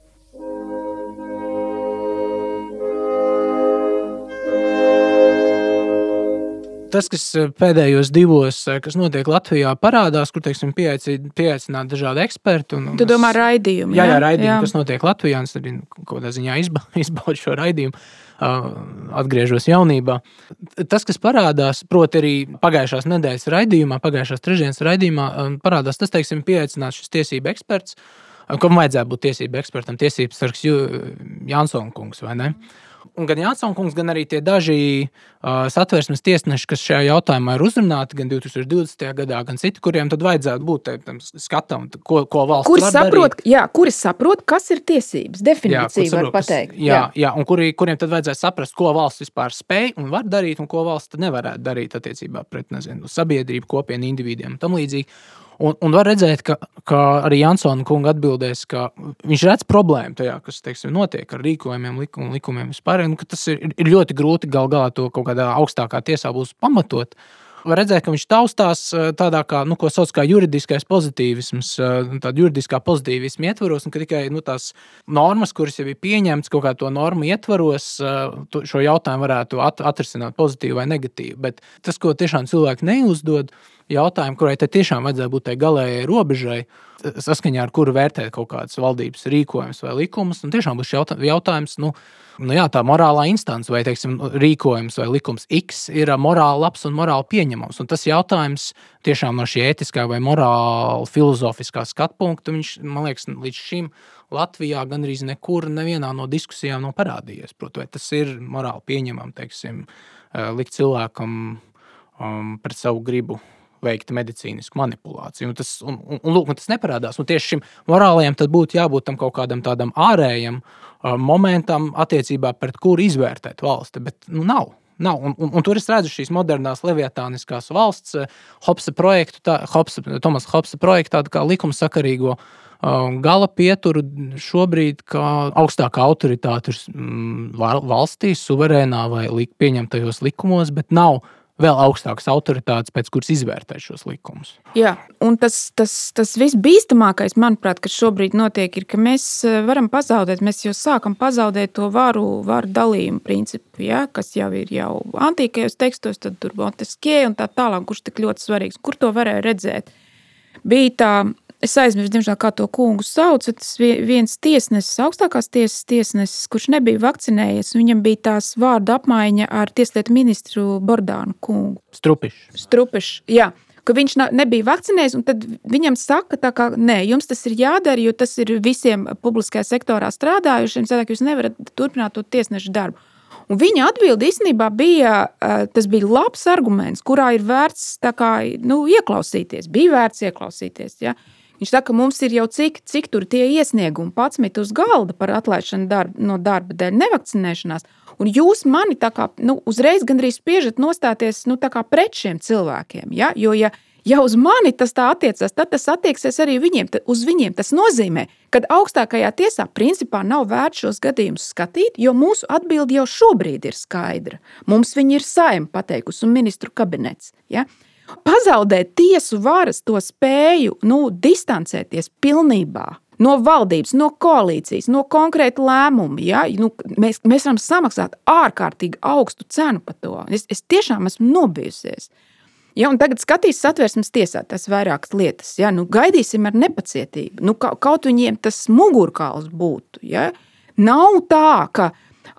Tas, kas eh, pēdējos divos, eh, kas notiek Latvijā, parādās, kur teiksim, pieaicināt dažādi eksperti. Un, un tu domā raidījumu? Jā, jā, raidījumu, jā. kas notiek Latvijā. Es arī kaut kādā ziņā izba, izbaudu šo raidījumu. Atgriežos jaunībā. Tas, kas parādās, proti, arī pagājušās nedēļas raidījumā, pagājušās trešdienas raidījumā, parādās tas, teiksim, pieaicināts šis tiesību eksperts, kam vajadzētu būt tiesību ekspertam, tiesības sargs Jansons kungs, vai ne? Un gan Jānis Kungs, gan arī tie daži uh, satversmes tiesneši, kas šajā jautājumā ir uzrunāti gan 2020. gadā, gan citi, kuriem tad vajadzētu būt tam skatam, ko, ko valsts kuri saprot, darīt. jā, kuri saprot, kas ir tiesības, definīcija jā, var pateikt. Kas, jā, jā. jā, un kuri, kuriem tad vajadzētu saprast, ko valsts vispār spēj un var darīt, un ko valsts nevarētu darīt attiecībā pret nezinu, sabiedrību, kopienu, individiem un tam līdzīgi. Un, un var redzēt, ka, ka arī Jansona kunga atbildēs, ka viņš redz problēmu tajā, kas teiksim, notiek ar rīkojumiem, likum, likumiem vispār. Un, tas ir, ir ļoti grūti gal galā to kaut kādā augstākā tiesā būs pamatot. Var redzēt, ka viņš taustās tādā kā, nu, ko sauc par juridiskais pozitīvisms, eh, tāda juridiskā pozitīvisma ietvaros, un ka tikai nu, tās normas, kuras jau ir pieņemtas kaut kā to normu ietvaros, šo jautājumu varētu atrisināt pozitīvi vai negatīvi. Bet tas, ko tiešām cilvēki neuzdod, ir jautājumu, kurai tiešām vajadzētu būt tai galējai robežai, saskaņā ar kuru vērtēt kaut kādas valdības rīkojumus vai likumus. Un tiešām būs jautājums, nu, nu jā, tā morālā instance vai teiksim, rīkojums vai likums X ir morāli labs un morāli pieņemams. Un tas jautājums tiešām no šī ētiskā vai morāla filozofiskā skatu punkta, viņš man liekas, līdz šim Latvijā gandrīz nekur nevienā no diskusijām nav parādījies. Protams, tas ir morāli pieņemami, teiksim, likt cilvēkam um, pret savu gribu veikta medicīniska manipulācija. Un tas, un, un, un, lūk, un tas neparādās. Un tieši šim morālajam būtu jābūt tam kaut kādam tādam ārējam uh, momentam, attiecībā pret kuru izvērtēt valsti. Bet nu, nav. Nav. Un, un, un tur es redzu šīs modernās leviatāniskās valsts, Hopsa projektu, tā, Hopsa, Tomas Hopsa projektu, tādu kā likumsakarīgo uh, gala pieturu šobrīd, kā augstākā autoritāte mm, valstī, suverēnā vai pieņemtajos likumos, bet nav vēl augstākas autoritātes, pēc kuras izvērtēt šos likumus. Jā, un tas, tas, tas visbīstamākais, manuprāt, kas šobrīd notiek, ir, ka mēs eh, varam pazaudēt, mēs jau sākam pazaudēt to varu, varu dalījumu principu, ja, kas jau ir jau antīkajos tekstos, tad tur Monteskie un tā tālāk, kurš tik ļoti svarīgs, kur to varēja redzēt. Bija tā Es aizmirsu, diemžēl, kā to kungu sauc. Tas viens tiesnesis, augstākās tiesas tiesnesis, kurš nebija vakcinējies, viņam bija tās vārdu apmaiņa ar tieslietu ministru Bordānu kungu. Strupišs. Strupišs, jā. Ka viņš nebija vakcinējis, un tad viņam saka, ka nē, jums tas ir jādara, jo tas ir visiem publiskajā sektorā strādājušiem. Cilvēki, jūs nevarat turpināt to tiesnešu darbu. Un viņa atbilde īstenībā bija, tas bija labs arguments, kurā ir vērts kā, nu, ieklausīties. Bija vērts ieklausīties. Ja? Viņš saka, mums ir jau cik, cik tur tie iesniegumi, 11 uz galda par atlaišanu darba, no darba dēļ nevakcinēšanās. Un jūs mani tā kā nu, uzreiz gandrīz spiežat nostāties nu, pret šiem cilvēkiem. Ja? Jo, ja, ja uz mani tas tā attiecas, tad tas attieksies arī viņiem, uz viņiem. Tas nozīmē, ka augstākajā tiesā principā nav vērts šos gadījumus skatīt, jo mūsu atbilde jau šobrīd ir skaidra. Mums viņi ir saima pateikusi un ministru kabinets. Ja? Pazaudēt tiesu varas to spēju nu, distancēties pilnībā. No valdības, no koalīcijas, no konkrēta lēmuma. Ja? Nu, mēs, mēs varam samaksāt ārkārtīgi augstu cenu par to. Es, es tiešām esmu nobijusies. Ja, tagad skatīsimies satversmes tiesā tās vairākas lietas. Ja? Nu, gaidīsim ar nepacietību. Nu, kaut viņiem tas mugurkauls būtu. Ja? Nav tā, ka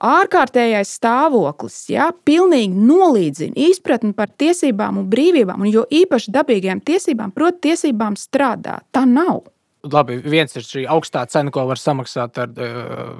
ārkārtējais stāvoklis ja, pilnīgi nolīdzina izpratni par tiesībām un brīvībām, un jo īpaši dabīgajām tiesībām, proti, tiesībām strādāt. Tā nav. Labi, viens ir šī augstā cena, ko var samaksāt ar eh,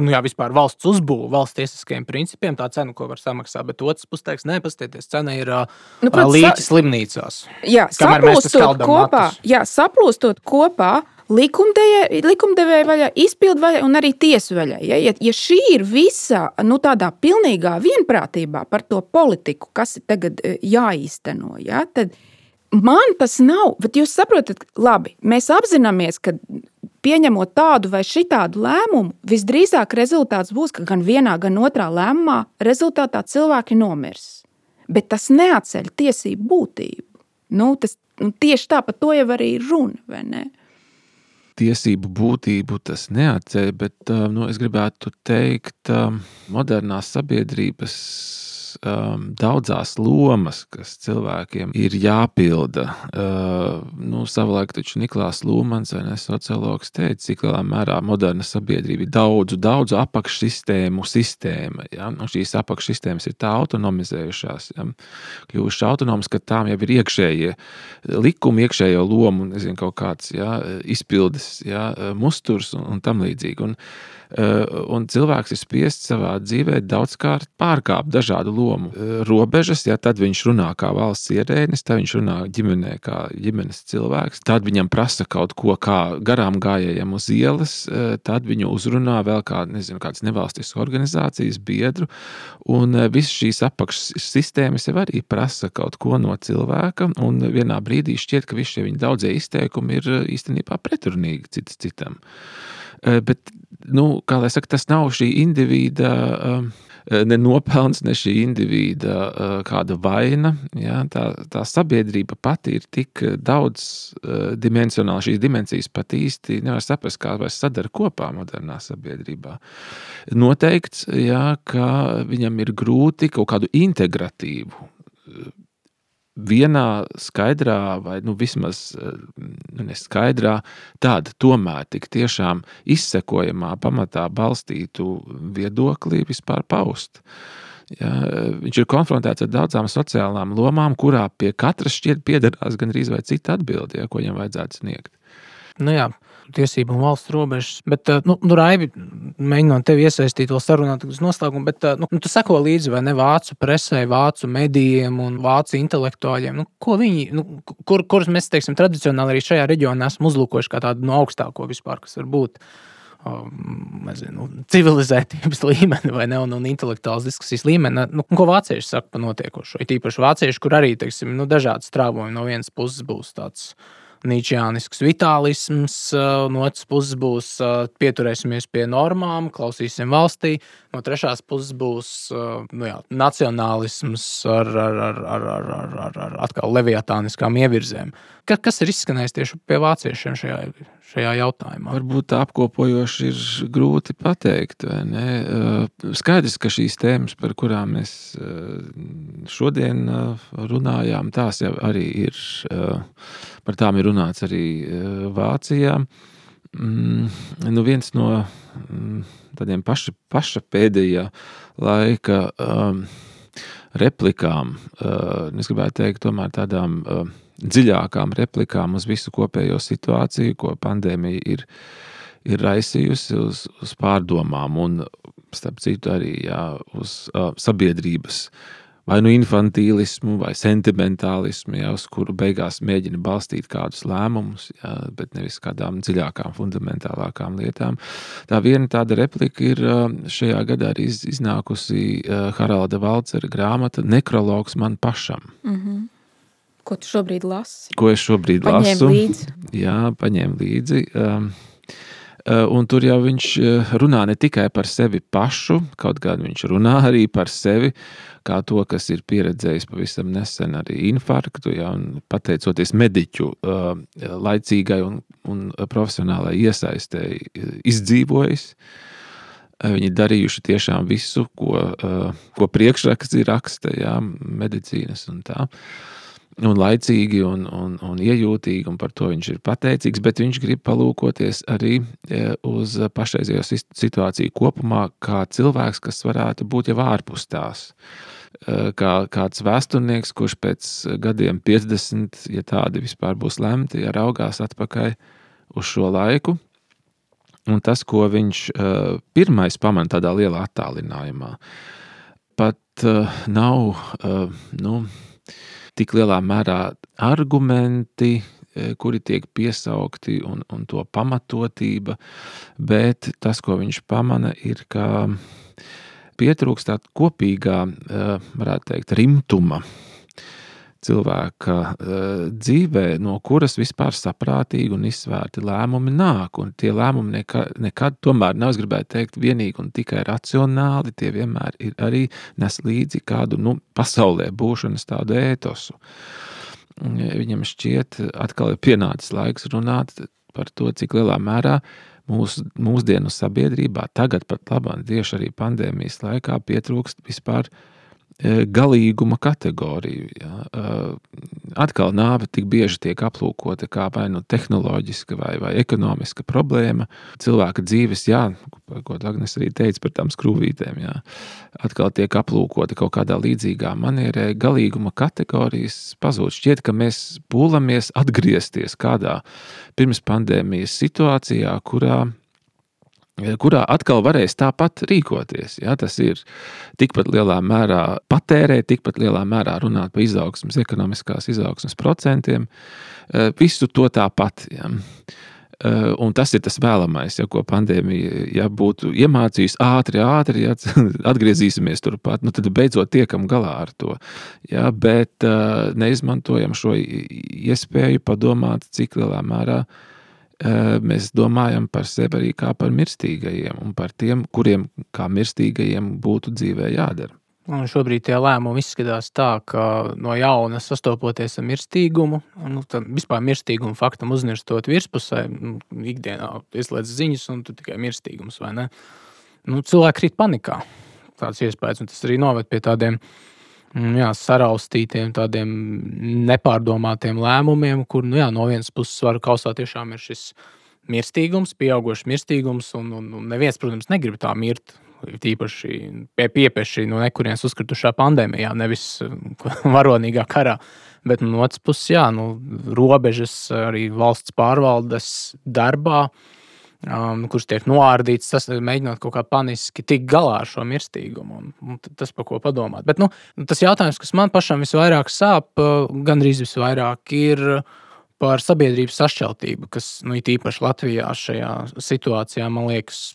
nu jā, valsts uzbūvi, valsts tiesiskajiem principiem. Tā cena, ko var samaksāt, bet otrs puses teiks, nepastieties, cena ir eh, nu, līķis slimnīcās. Jā, saplūstot kopā, jā, saplūstot kopā likumdevēja, likumdevēja vaļā, izpildu vaļā un arī tiesu vaļā. Ja, ja, ja šī ir visa nu, tādā pilnīgā vienprātībā par to politiku, kas ir tagad e, jāīsteno, ja, tad man tas nav. Bet jūs saprotat, labi, mēs apzināmies, ka pieņemot tādu vai citādu lēmumu, visdrīzāk rezultāts būs, ka gan vienā, gan otrā lēmumā rezultātā cilvēki nomirs. Bet tas neatceļ tiesību būtību. Nu, tas, nu, tieši tā, par to jau arī ir runa tiesību būtību tas neatceļ, bet nu, es gribētu teikt, modernās sabiedrības um, daudzās lomas, kas cilvēkiem ir jāpilda. Uh, nu, savulaik taču Niklās Lūmans, vai ne sociologs, teica, cik lielā mērā moderna sabiedrība ir daudzu, daudzu apakšsistēmu sistēma. Ja? Un šīs apakšsistēmas ir tā autonomizējušās, ja? kļuvušas autonomas, ka tām jau ir iekšējie likumi, iekšējo lomu, nezinu, kaut kāds ja? izpildes ja? musturs un, un tam līdzīgi. Un, un cilvēks ir spiests savā dzīvē daudzkārt pārkāpt dažādu lomu eh, robežas. Ja tad viņš runā kā valsts ierēdnis, tad viņš runā ģimenē kā ģimenes cilvēks, tad viņam prasa kaut ko kā garām gājējiem uz ielas, eh, tad viņu uzrunā vēl kā, nezinu, kādas nevalstiskas organizācijas biedru. Un visas šīs apakšsistēmas jau arī prasa kaut ko no cilvēka, un vienā brīdī šķiet, ka visi šie viņa daudzie izteikumi ir īstenībā pretrunīgi cits citam. Bet nu, saka, tas nav šī indivīda. Um, ne nopelns, ne šī indivīda uh, kāda vaina. Ja? Tā, tā sabiedrība pati ir tik daudz uh, dimensionāla. Šīs dimensijas pat īsti nevar saprast, kā vairs sadara kopā modernā sabiedrībā. Noteikts, ja, ka viņam ir grūti kaut kādu integratīvu vienā skaidrā, vai nu, vismaz eh, nu, neskaidrā, tāda tomēr tik tiešām izsekojamā pamatā balstītu viedoklī vispār paust. Ja, viņš ir konfrontēts ar daudzām sociālām lomām, kurā pie katras šķiet piederās gan arī cita atbilde, ja, ko viņam vajadzētu sniegt. Nu jā, tiesību un valsts robežas. Bet, eh, nu, nu Raibi, mēģinot tevi iesaistīt vēl sarunāt uz noslēgumu, bet eh, nu, tu seko līdzi vai ne vācu presē, vācu medijiem un vācu intelektuāļiem. Nu, ko viņi, nu, kur, kurus mēs, teiksim, tradicionāli arī šajā reģionā esam uzlūkojuši kā tādu no augstāko vispār, kas var būt. Um, nezinu, civilizētības līmeni vai ne, un, un intelektuālas diskusijas līmeni. Nu, ko vācieši saka par notiekošo? Ir īpaši vācieši, kur arī teiksim, nu, dažādi strāvojumi no vienas puses būs tāds uh, nīčjānisks vitālisms, no otras puses būs pieturēsimies pie normām, klausīsim valstī, no trešās puses būs nu jā, nacionālisms ar, ar, ar, ar, ar, ar, ar, ar atkal leviatāniskām ievirzēm. Kas ir izskanējis tieši pie vāciešiem šajā, šajā jautājumā? Varbūt apkopojoši ir grūti pateikt. Skaidrs, ka šīs tēmas, par kurām mēs šodien runājām, tās jau arī ir Par tām ir runāts arī eh, Vācijā. Mm, nu viens no mm, tādiem paša, paša pēdējā laika um, replikām, uh, es gribētu teikt, tomēr tādām uh, dziļākām replikām uz visu kopējo situāciju, ko pandēmija ir, ir raisījusi uz, uz pārdomām un, starp citu, arī jā, uz uh, sabiedrības vai nu infantīlismu, vai sentimentālismu, ja, uz kuru beigās mēģina balstīt kādus lēmumus, ja, bet nevis kādām dziļākām, fundamentālākām lietām. Tā viena tāda replika ir šajā gadā arī iznākusi Haralda Valcera grāmata Nekrologs man pašam. Mm -hmm. Ko tu šobrīd lasi? Ko es šobrīd Paņēm lasu? Līdzi. Jā, paņēmu līdzi. Um, Un tur jau viņš runā ne tikai par sevi pašu, kaut gan viņš runā arī par sevi kā to, kas ir pieredzējis pavisam nesen arī infarktu, ja, un pateicoties mediķu uh, laicīgai un, un profesionālai iesaistēji, izdzīvojis. Viņi ir darījuši tiešām visu, ko, uh, ko priekšraksti raksta, jā, medicīnas un tā. Un laicīgi un, un, un iejūtīgi, un par to viņš ir pateicīgs, bet viņš grib palūkoties arī uz pašreizējo situāciju kopumā, kā cilvēks, kas varētu būt jau ārpus tās. Eh, kā kāds vēsturnieks, kurš pēc gadiem 50, ja tādi vispār būs lemti, ja raugās atpakaļ uz šo laiku. Un tas, ko viņš uh, pirmais pamana tādā lielā attālinājumā, pat nav nu, tik lielā mērā argumenti, kuri tiek piesaukti un, un to pamatotība, bet tas, ko viņš pamana, ir, ka pietrūkst tāda kopīgā, eh, varētu teikt, rimtuma cilvēka eh, dzīvē, no kuras vispār saprātīgi un izsvērti lēmumi nāk. Un tie lēmumi nekad, nekad tomēr nav, es gribētu teikt, vienīgi un tikai racionāli. Tie vienmēr ir arī nes līdzi kādu nu, pasaulē būšanas tādu ētosu. Viņam šķiet, atkal ir pienācis laiks runāt par to, cik lielā mērā mūsu, mūsdienu sabiedrībā, tagad pat labāk, tieši arī pandēmijas laikā, pietrūkst vispār galīguma kategoriju. Ja. Atkal nāve tik bieži tiek aplūkota kā vai nu tehnoloģiska vai, vai ekonomiska problēma. Cilvēka dzīves, jā, ko Dārgnis arī teica par tām skrūvītēm, jā, atkal tiek aplūkota kaut kādā līdzīgā manierē. Galīguma kategorijas pazūd. Šķiet, ka mēs pūlamies atgriezties kādā pirms pandēmijas situācijā, kurā kurā atkal varēs tāpat rīkoties. Ja? Tas ir tikpat lielā mērā patērēt, tikpat lielā mērā runāt par izaugsmas, ekonomiskās izaugsmas procentiem. Eh, visu to tāpat. Ja? Eh, un tas ir tas vēlamais, ja, ko pandēmija ja, būtu iemācījusi ātri, ātri, ja atgriezīsimies turpat, nu, tad beidzot tiekam galā ar to. Ja, bet uh, neizmantojam šo iespēju padomāt, cik lielā mērā uh, mēs domājam par sevi arī kā par mirstīgajiem un par tiem, kuriem kā mirstīgajiem būtu dzīvē jādara. Un šobrīd tie lēmumi izskatās tā, ka no jauna sastopoties ar mirstīgumu, nu, vispār mirstīgumu faktam uznirstot virspusē, nu, ikdienā ieslēdz ziņas, un tu tikai mirstīgums vai ne. Nu, cilvēki krīt panikā. Tāds iespējas, un tas arī noved pie tādiem uh, jā, saraustītiem, tādiem nepārdomātiem lēmumiem, kur nu, jā, no vienas puses varu kausā tiešām ir šis mirstīgums, pieaugušs mirstīgums, un, un, un neviens, protams, negrib tā mirt. Tīpaši pie piepieši no nekurienes uzkritušā pandēmijā, nevis varonīgā karā. Bet no otras puses, jā, nu, robežas arī valsts pārvaldes darbā uh, um, kurš tiek noārdīts, tas mēģinot kaut kā paniski tikt galā ar šo mirstīgumu. Un, un tas, par ko padomāt. Bet nu, tas jautājums, kas man pašam visvairāk sāp, uh, gandrīz visvairāk, ir par sabiedrības sašķeltību, kas nu, īpaši Latvijā šajā situācijā, man liekas,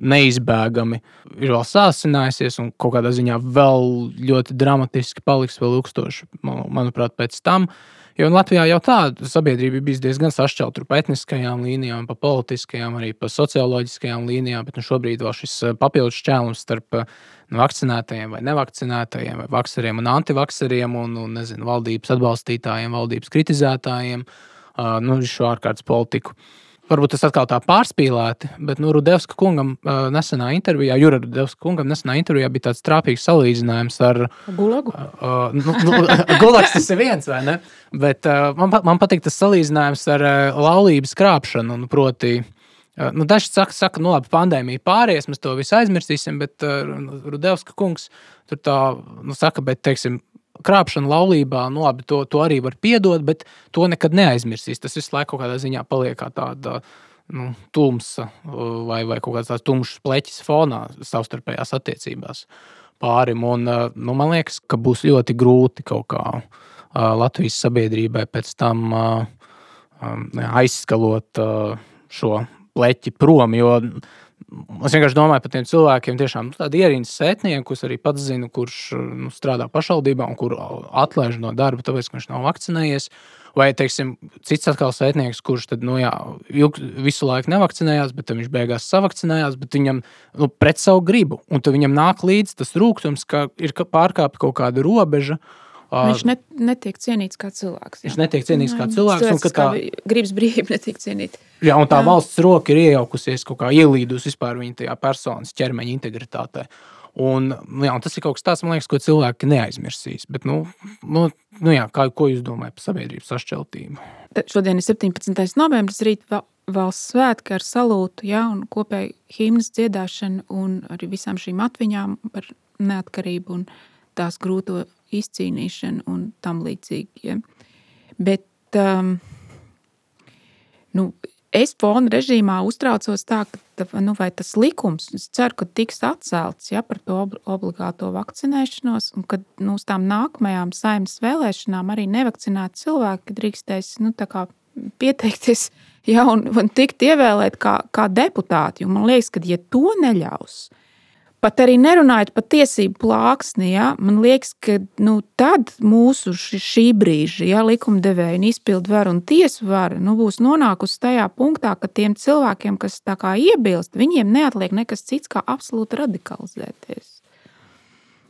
neizbēgami ir vēl sāsinājusies un kaut kādā ziņā vēl ļoti dramatiski paliks vēl ilgstoši, manuprāt, pēc tam. Uh, Jo Latvijā jau tāda sabiedrība bija diezgan sašķelta pa etniskajām līnijām, pa politiskajām, arī pa socioloģiskajām līnijām, bet nu, šobrīd vēl šis eh, papildus šķēlums starp eh, nu, vakcinētajiem vai nevakcinētajiem, vai vakseriem un antivakseriem, un, un nezinu, valdības atbalstītājiem, valdības kritizētājiem, uh, nu, šo ārkārtas politiku. Uh, Varbūt tas atkal tā pārspīlēti, bet nu, Rudevska kungam uh, nesenā intervijā, Jura Rudevska kungam nesenā intervijā bija tāds trāpīgs salīdzinājums ar Gulagu. Uh, nu, nu, Gulags tas ir viens, vai ne? Bet uh, man, man patīk tas salīdzinājums ar uh, laulības krāpšanu. Nu, proti, uh, nu, daži saka, saka, nu labi, pandēmija pāries, mēs to visu aizmirsīsim, bet uh, Rudevska kungs tur tā, nu, saka, bet, teiksim, krāpšana laulībā, nu, labi, to, to arī var piedot, bet to nekad neaizmirsīs. Tas visu laiku kaut kādā ziņā paliek kā tāda nu, tumsa vai, vai kaut kāds tāds tumšs pleķis fonā savstarpējās attiecībās pārim. Un, nu, man liekas, ka būs ļoti grūti kaut kā Latvijas sabiedrībai pēc tam aizskalot šo pleķi prom, jo Es vienkārši domāju par tiem cilvēkiem, tiešām nu, tādu ierīnas sētnieku, kurus arī pats zinu, kurš nu, strādā pašvaldībā un kuru atlaiž no darba, tāpēc, ka viņš nav vakcinējies. Vai, teiksim, cits atkal sētnieks, kurš tad, nu, jā, ilg, visu laiku nevakcinējās, bet viņš beigās savakcinējās, bet viņam nu, pret savu gribu. Un tad viņam nāk līdzi tas rūkums, ka ir pārkāpta kaut kāda robeža. Uh, Viņš net, netiek cienīts kā cilvēks. Jā. Viņš netiek cienīts kā cilvēks. Un, tā gribas brīvība netiek cienīta. Jā, un tā jā. valsts roka ir iejaukusies kaut kā ielīdus vispār viņa tajā personas ķermeņa integritātē. Un, jā, un tas ir kaut kas tāds, liekas, ko cilvēki neaizmirsīs. Bet, nu, nu, nu jā, kā, ko jūs domājat par sabiedrības sašķeltību? Šodien ir 17. novembris, rīt valsts svētki ar salūtu, ja, un kopēju himnas dziedāšanu un arī visām šīm atmiņām par neatkarību un tās grūto izcīnīšanu un tam līdzīgi. Ja. Bet um, nu, es fona režīmā uztraucos tā, ka nu, tas likums, es ceru, ka tiks atcelts ja, par to obligāto vakcinēšanos, un ka nu, uz tām nākamajām saimnes vēlēšanām arī nevakcinēti cilvēki drīkstēs nu, pieteikties ja, un, un tikt ievēlēt kā, kā deputāti. Un man liekas, ka ja to neļaus, tad pat arī nerunājot par tiesību plāksni, ja, man liekas, ka nu, tad mūsu šī brīža ja, likumdevēja, izpildu vara un tiesu vara nu, būs nonākusi tajā punktā, ka tiem cilvēkiem, kas tā kā iebilst, viņiem neatliek nekas cits kā absolūti radikalizēties.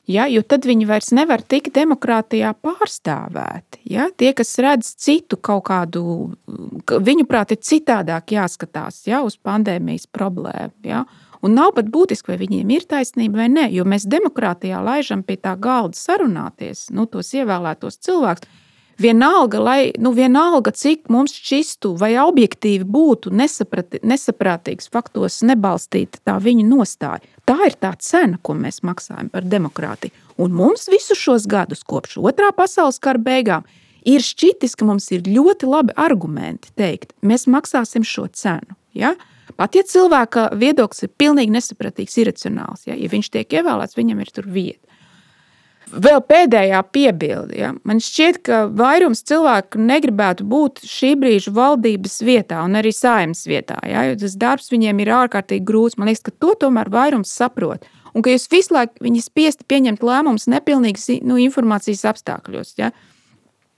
Ja, jo tad viņi vairs nevar tikt demokrātijā pārstāvēti. Ja? Tie, kas redz citu kaut kādu, viņuprāt, ir citādāk jāskatās ja, uz pandēmijas problēmu. Ja? Un nav pat būtiski, vai viņiem ir taisnība vai nē, jo mēs demokrātijā laižam pie tā galda sarunāties, nu, tos ievēlētos cilvēkus. Vienalga, lai, nu, vienalga, cik mums šķistu vai objektīvi būtu nesaprati, nesaprātīgs faktos nebalstīta tā viņa nostāja. Tā ir tā cena, ko mēs maksājam par demokrātiju. Un mums visus šos gadus, kopš otrā pasaules kara beigām, ir šķitis, ka mums ir ļoti labi argumenti teikt, mēs maksāsim šo cenu. Ja? Pat ja cilvēka viedoklis ir pilnīgi nesapratīgs, iracionāls, ja, ja viņš tiek ievēlēts, viņam ir tur vieta. Vēl pēdējā piebilde. Ja? Man šķiet, ka vairums cilvēku negribētu būt šī brīža valdības vietā un arī saimnes vietā. Ja? Jo tas darbs viņiem ir ārkārtīgi grūts. Man liekas, ka to tomēr vairums saprot. Un ka jūs visu laiku viņi spiesti pieņemt lēmumus nepilnīgas nu, informācijas apstākļos. Ja?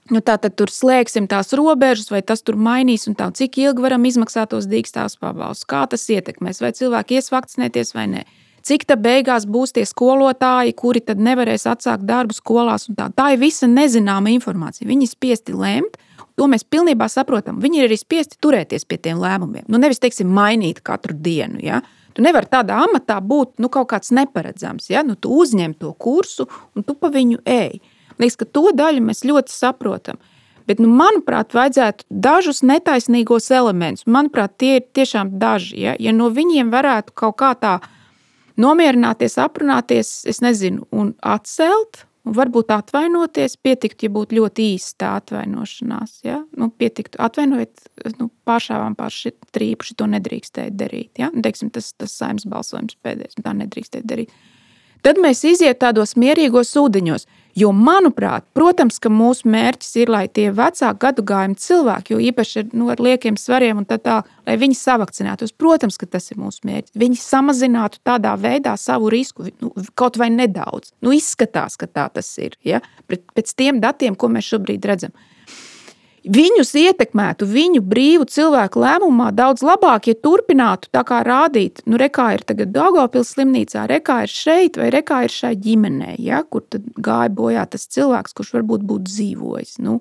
Nu, tā tad tur slēgsim tās robežas, vai tas tur mainīs, un tā, cik ilgi varam izmaksāt tos dīkstāvus pabalstus, kā tas ietekmēs, vai cilvēki ies vakcinēties vai nē. Cik tā beigās būs tie skolotāji, kuri tad nevarēs atsākt darbu skolās? Tā. tā ir visa nezināma informācija. Viņi ir spiesti lemt, to mēs pilnībā saprotam. Viņi ir arī spiesti turēties pie tiem lēmumiem. Nu, nevis, teiksim, mainīt katru dienu. Ja? Tu nevari tādā amatā būt nu, kaut kāds neparedzams. Ja? Nu, tu uzņem to kursu un tu pa viņu ej. Liekas, ka to daļu mēs ļoti saprotam. Bet, nu, manuprāt, vajadzētu dažus netaisnīgos elementus. Manuprāt, tie ir tiešām daži. Ja, ja no viņiem varētu kaut kā tā nomierināties, aprunāties, es nezinu, un atcelt. Un varbūt atvainoties, pietiktu, ja būtu ļoti īsta tā atvainošanās. Ja? Nu, pietiktu, atvainojiet, nu, pāršāvām pār šī trīpu, šito nedrīkstēja darīt. Ja? Nu, teiksim, tas tas saimnes balsojums pēdējais, tā nedrīkstēja darīt. Tad mēs iziet tādos mierīgos ūdeņos. Jo, manuprāt, protams, ka mūsu mērķis ir, lai tie vecāki gadagājumi cilvēki, jo īpaši ar, nu, ar liekiem svariem un tā tā, lai viņi savakcinētos. Protams, ka tas ir mūsu mērķis. Viņi samazinātu tādā veidā savu risku nu, kaut vai nedaudz. Nu, izskatās, ka tā tas ir. Ja? Pēc tiem datiem, ko mēs šobrīd redzam viņus ietekmētu viņu brīvu cilvēku lēmumā daudz labāk, ja turpinātu tā kā rādīt, nu, rekā ir tagad Dāngopils slimnīcā, rekā ir šeit vai rekā ir šai ģimenē, ja, kur gāja bojā tas cilvēks, kurš varbūt būtu dzīvojis. Nu,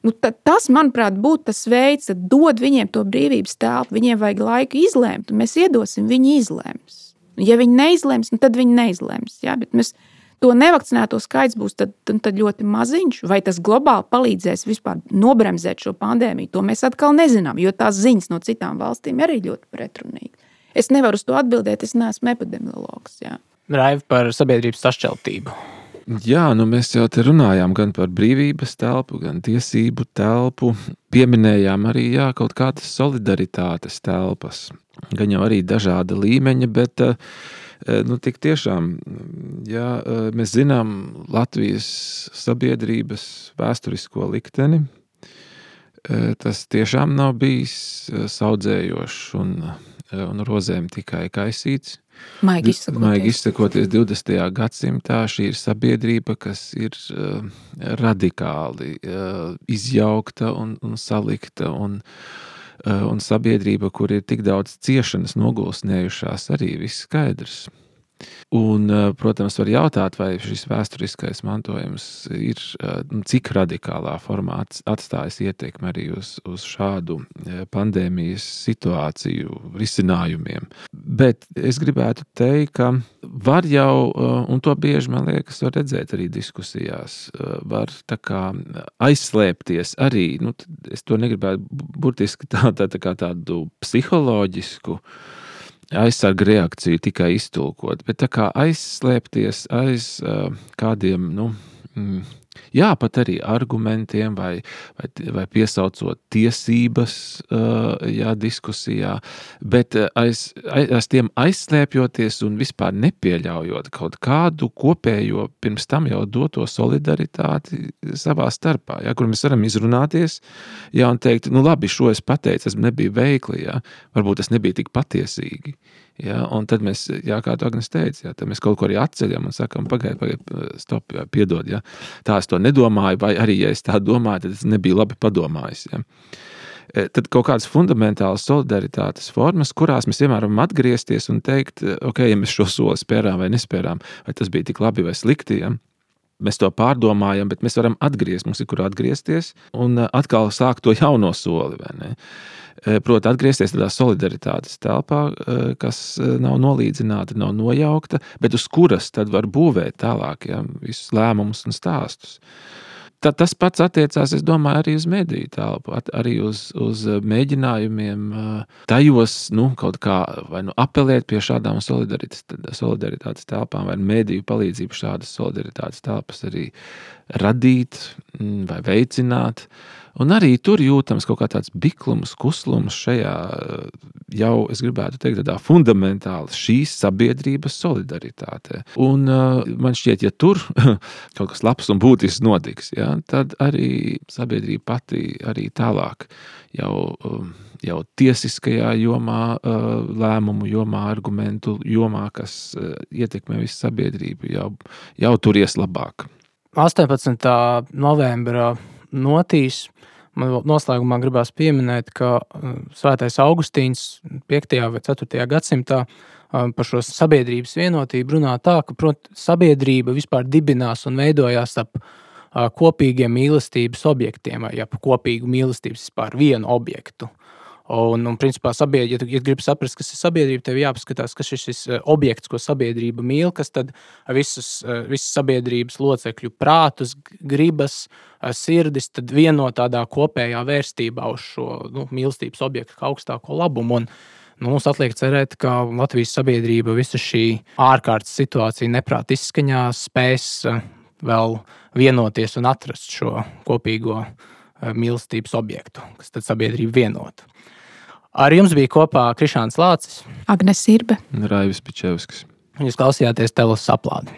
Nu, tas, manuprāt, būtu tas veids, kad dod viņiem to brīvības telpu. Viņiem vajag laiku izlēmt, un mēs iedosim, viņi izlems. Ja viņi neizlems, nu, tad viņi neizlems. Ja? Bet mēs to nevakcinēto skaits būs tad, tad ļoti maziņš, vai tas globāli palīdzēs vispār nobremzēt šo pandēmiju, to mēs atkal nezinām, jo tās ziņas no citām valstīm arī ļoti pretrunīgas. Es nevaru uz to atbildēt, es neesmu epidemiologs. Raiva par sabiedrības sašķeltību. Jā, nu mēs jau te runājām gan par brīvības telpu, gan tiesību telpu. Pieminējām arī jā, kaut kādas solidaritātes telpas, gan jau arī dažāda līmeņa, bet uh, nu, tik tiešām, ja mēs zinām Latvijas sabiedrības vēsturisko likteni, tas tiešām nav bijis saudzējošs un, un rozēm tikai kaisīts. Maigi izsakoties. Maigi izsakoties 20. gadsimtā, šī ir sabiedrība, kas ir radikāli izjaukta un, un salikta. Un, Eh, un sabiedrība, kur ir tik daudz ciešanas nogulsnējušās, arī viss skaidrs. Un, eh, protams, var jautāt, vai šis vēsturiskais mantojums ir eh, nu, cik radikālā formā atstājis ietekmi arī uz, uz šādu pandēmijas situāciju risinājumiem. Bet es gribētu teikt, ka var jau, un to bieži man liekas, var redzēt arī diskusijās, var kā, aizslēpties arī. Nu, es to negribētu burtiski tā, tā, tā kā tādu psiholoģisku aizsargu reakciju tikai iztulkot, bet kā aizslēpties aiz uh, kādiem nu, mm, jā, pat arī argumentiem vai, vai, vai piesaucot tiesības jā, diskusijā, bet aiz, aiz tiem aizslēpjoties un vispār nepieļaujot kaut kādu kopējo pirms tam jau doto solidaritāti savā starpā, ja, kur mēs varam izrunāties ja, un teikt, nu labi, šo es pateicu, es nebiju veikli, ja, varbūt tas nebija tik patiesīgi. Ja, un tad mēs, jā, kā tu Agnes teici, ja, mēs kaut ko arī atceļam un sakām, pagaidi, pagaidi, stop, jā, piedod. Ja. Tā es to nedomāju, vai arī, ja es tā domāju, tad es nebiju labi padomājis. Ja. E, tad kaut kādas fundamentālas solidaritātes formas, kurās mēs vienmēr varam atgriezties un teikt, ok, ja mēs šo soli spērām vai nespērām, vai tas bija tik labi vai slikti. Ja. Mēs to pārdomājam, bet mēs varam atgriezties, mums ir kur atgriezties un atkal sākt to jauno soli. Proti, atgriezties tādā solidaritātes telpā, kas nav nolīdzināta, nav nojaukta, bet uz kuras tad var būvēt tālāk ja, visus lēmumus un stāstus. Tā, tas pats attiecās, es domāju, arī uz mediju telpu, arī uz, uz mēģinājumiem tajos nu, kaut kā nu, apelēt pie šādām solidaritātes, telpām, vai mediju palīdzību šādas solidaritātes telpas arī radīt mm, vai veicināt. Un arī tur jūtams kaut kāds biklums, kuslums šajā jau, es gribētu teikt, tādā fundamentāli šīs sabiedrības solidaritātē. Un uh, man šķiet, ja tur kaut kas labs un būtisks notiks, ja, tad arī sabiedrība pati arī tālāk jau. Um, jau tiesiskajā jomā, uh, lēmumu jomā, argumentu jomā, kas ietekmē visu sabiedrību, jau, jau tur ies labāk. 18. novembra notīs. Man noslēgumā gribās pieminēt, ka uh, Svētais Augustīns 5. vai 4. gadsimtā uh, par šo sabiedrības vienotību runā tā, ka prot, sabiedrība vispār dibinās un veidojās ap uh, kopīgiem mīlestības objektiem vai ap kopīgu mīlestības vispār vienu objektu. Un, un principā, sabiedrība, ja tu ja gribi saprast, kas ir sabiedrība, tev jāpaskatās, kas ir šis eh, objekts, ko sabiedrība mīl, kas tad visas, eh, visas sabiedrības locekļu prātus, gribas, eh, sirdis vieno tādā kopējā vērstībā uz šo nu, mīlestības objektu kā augstāko labumu. Un, nu, mums atliek cerēt, ka Latvijas sabiedrība visu šī ārkārtas situāciju neprāt izskaņā spēs vēl vienoties un atrast šo kopīgo mīlestības objektu, kas tad sabiedrību vienotu. Ar jums bija kopā Krišāns Lācis, Agnes Irbe un Raivis Pičevskis. Jūs klausījāties Telas aplādi.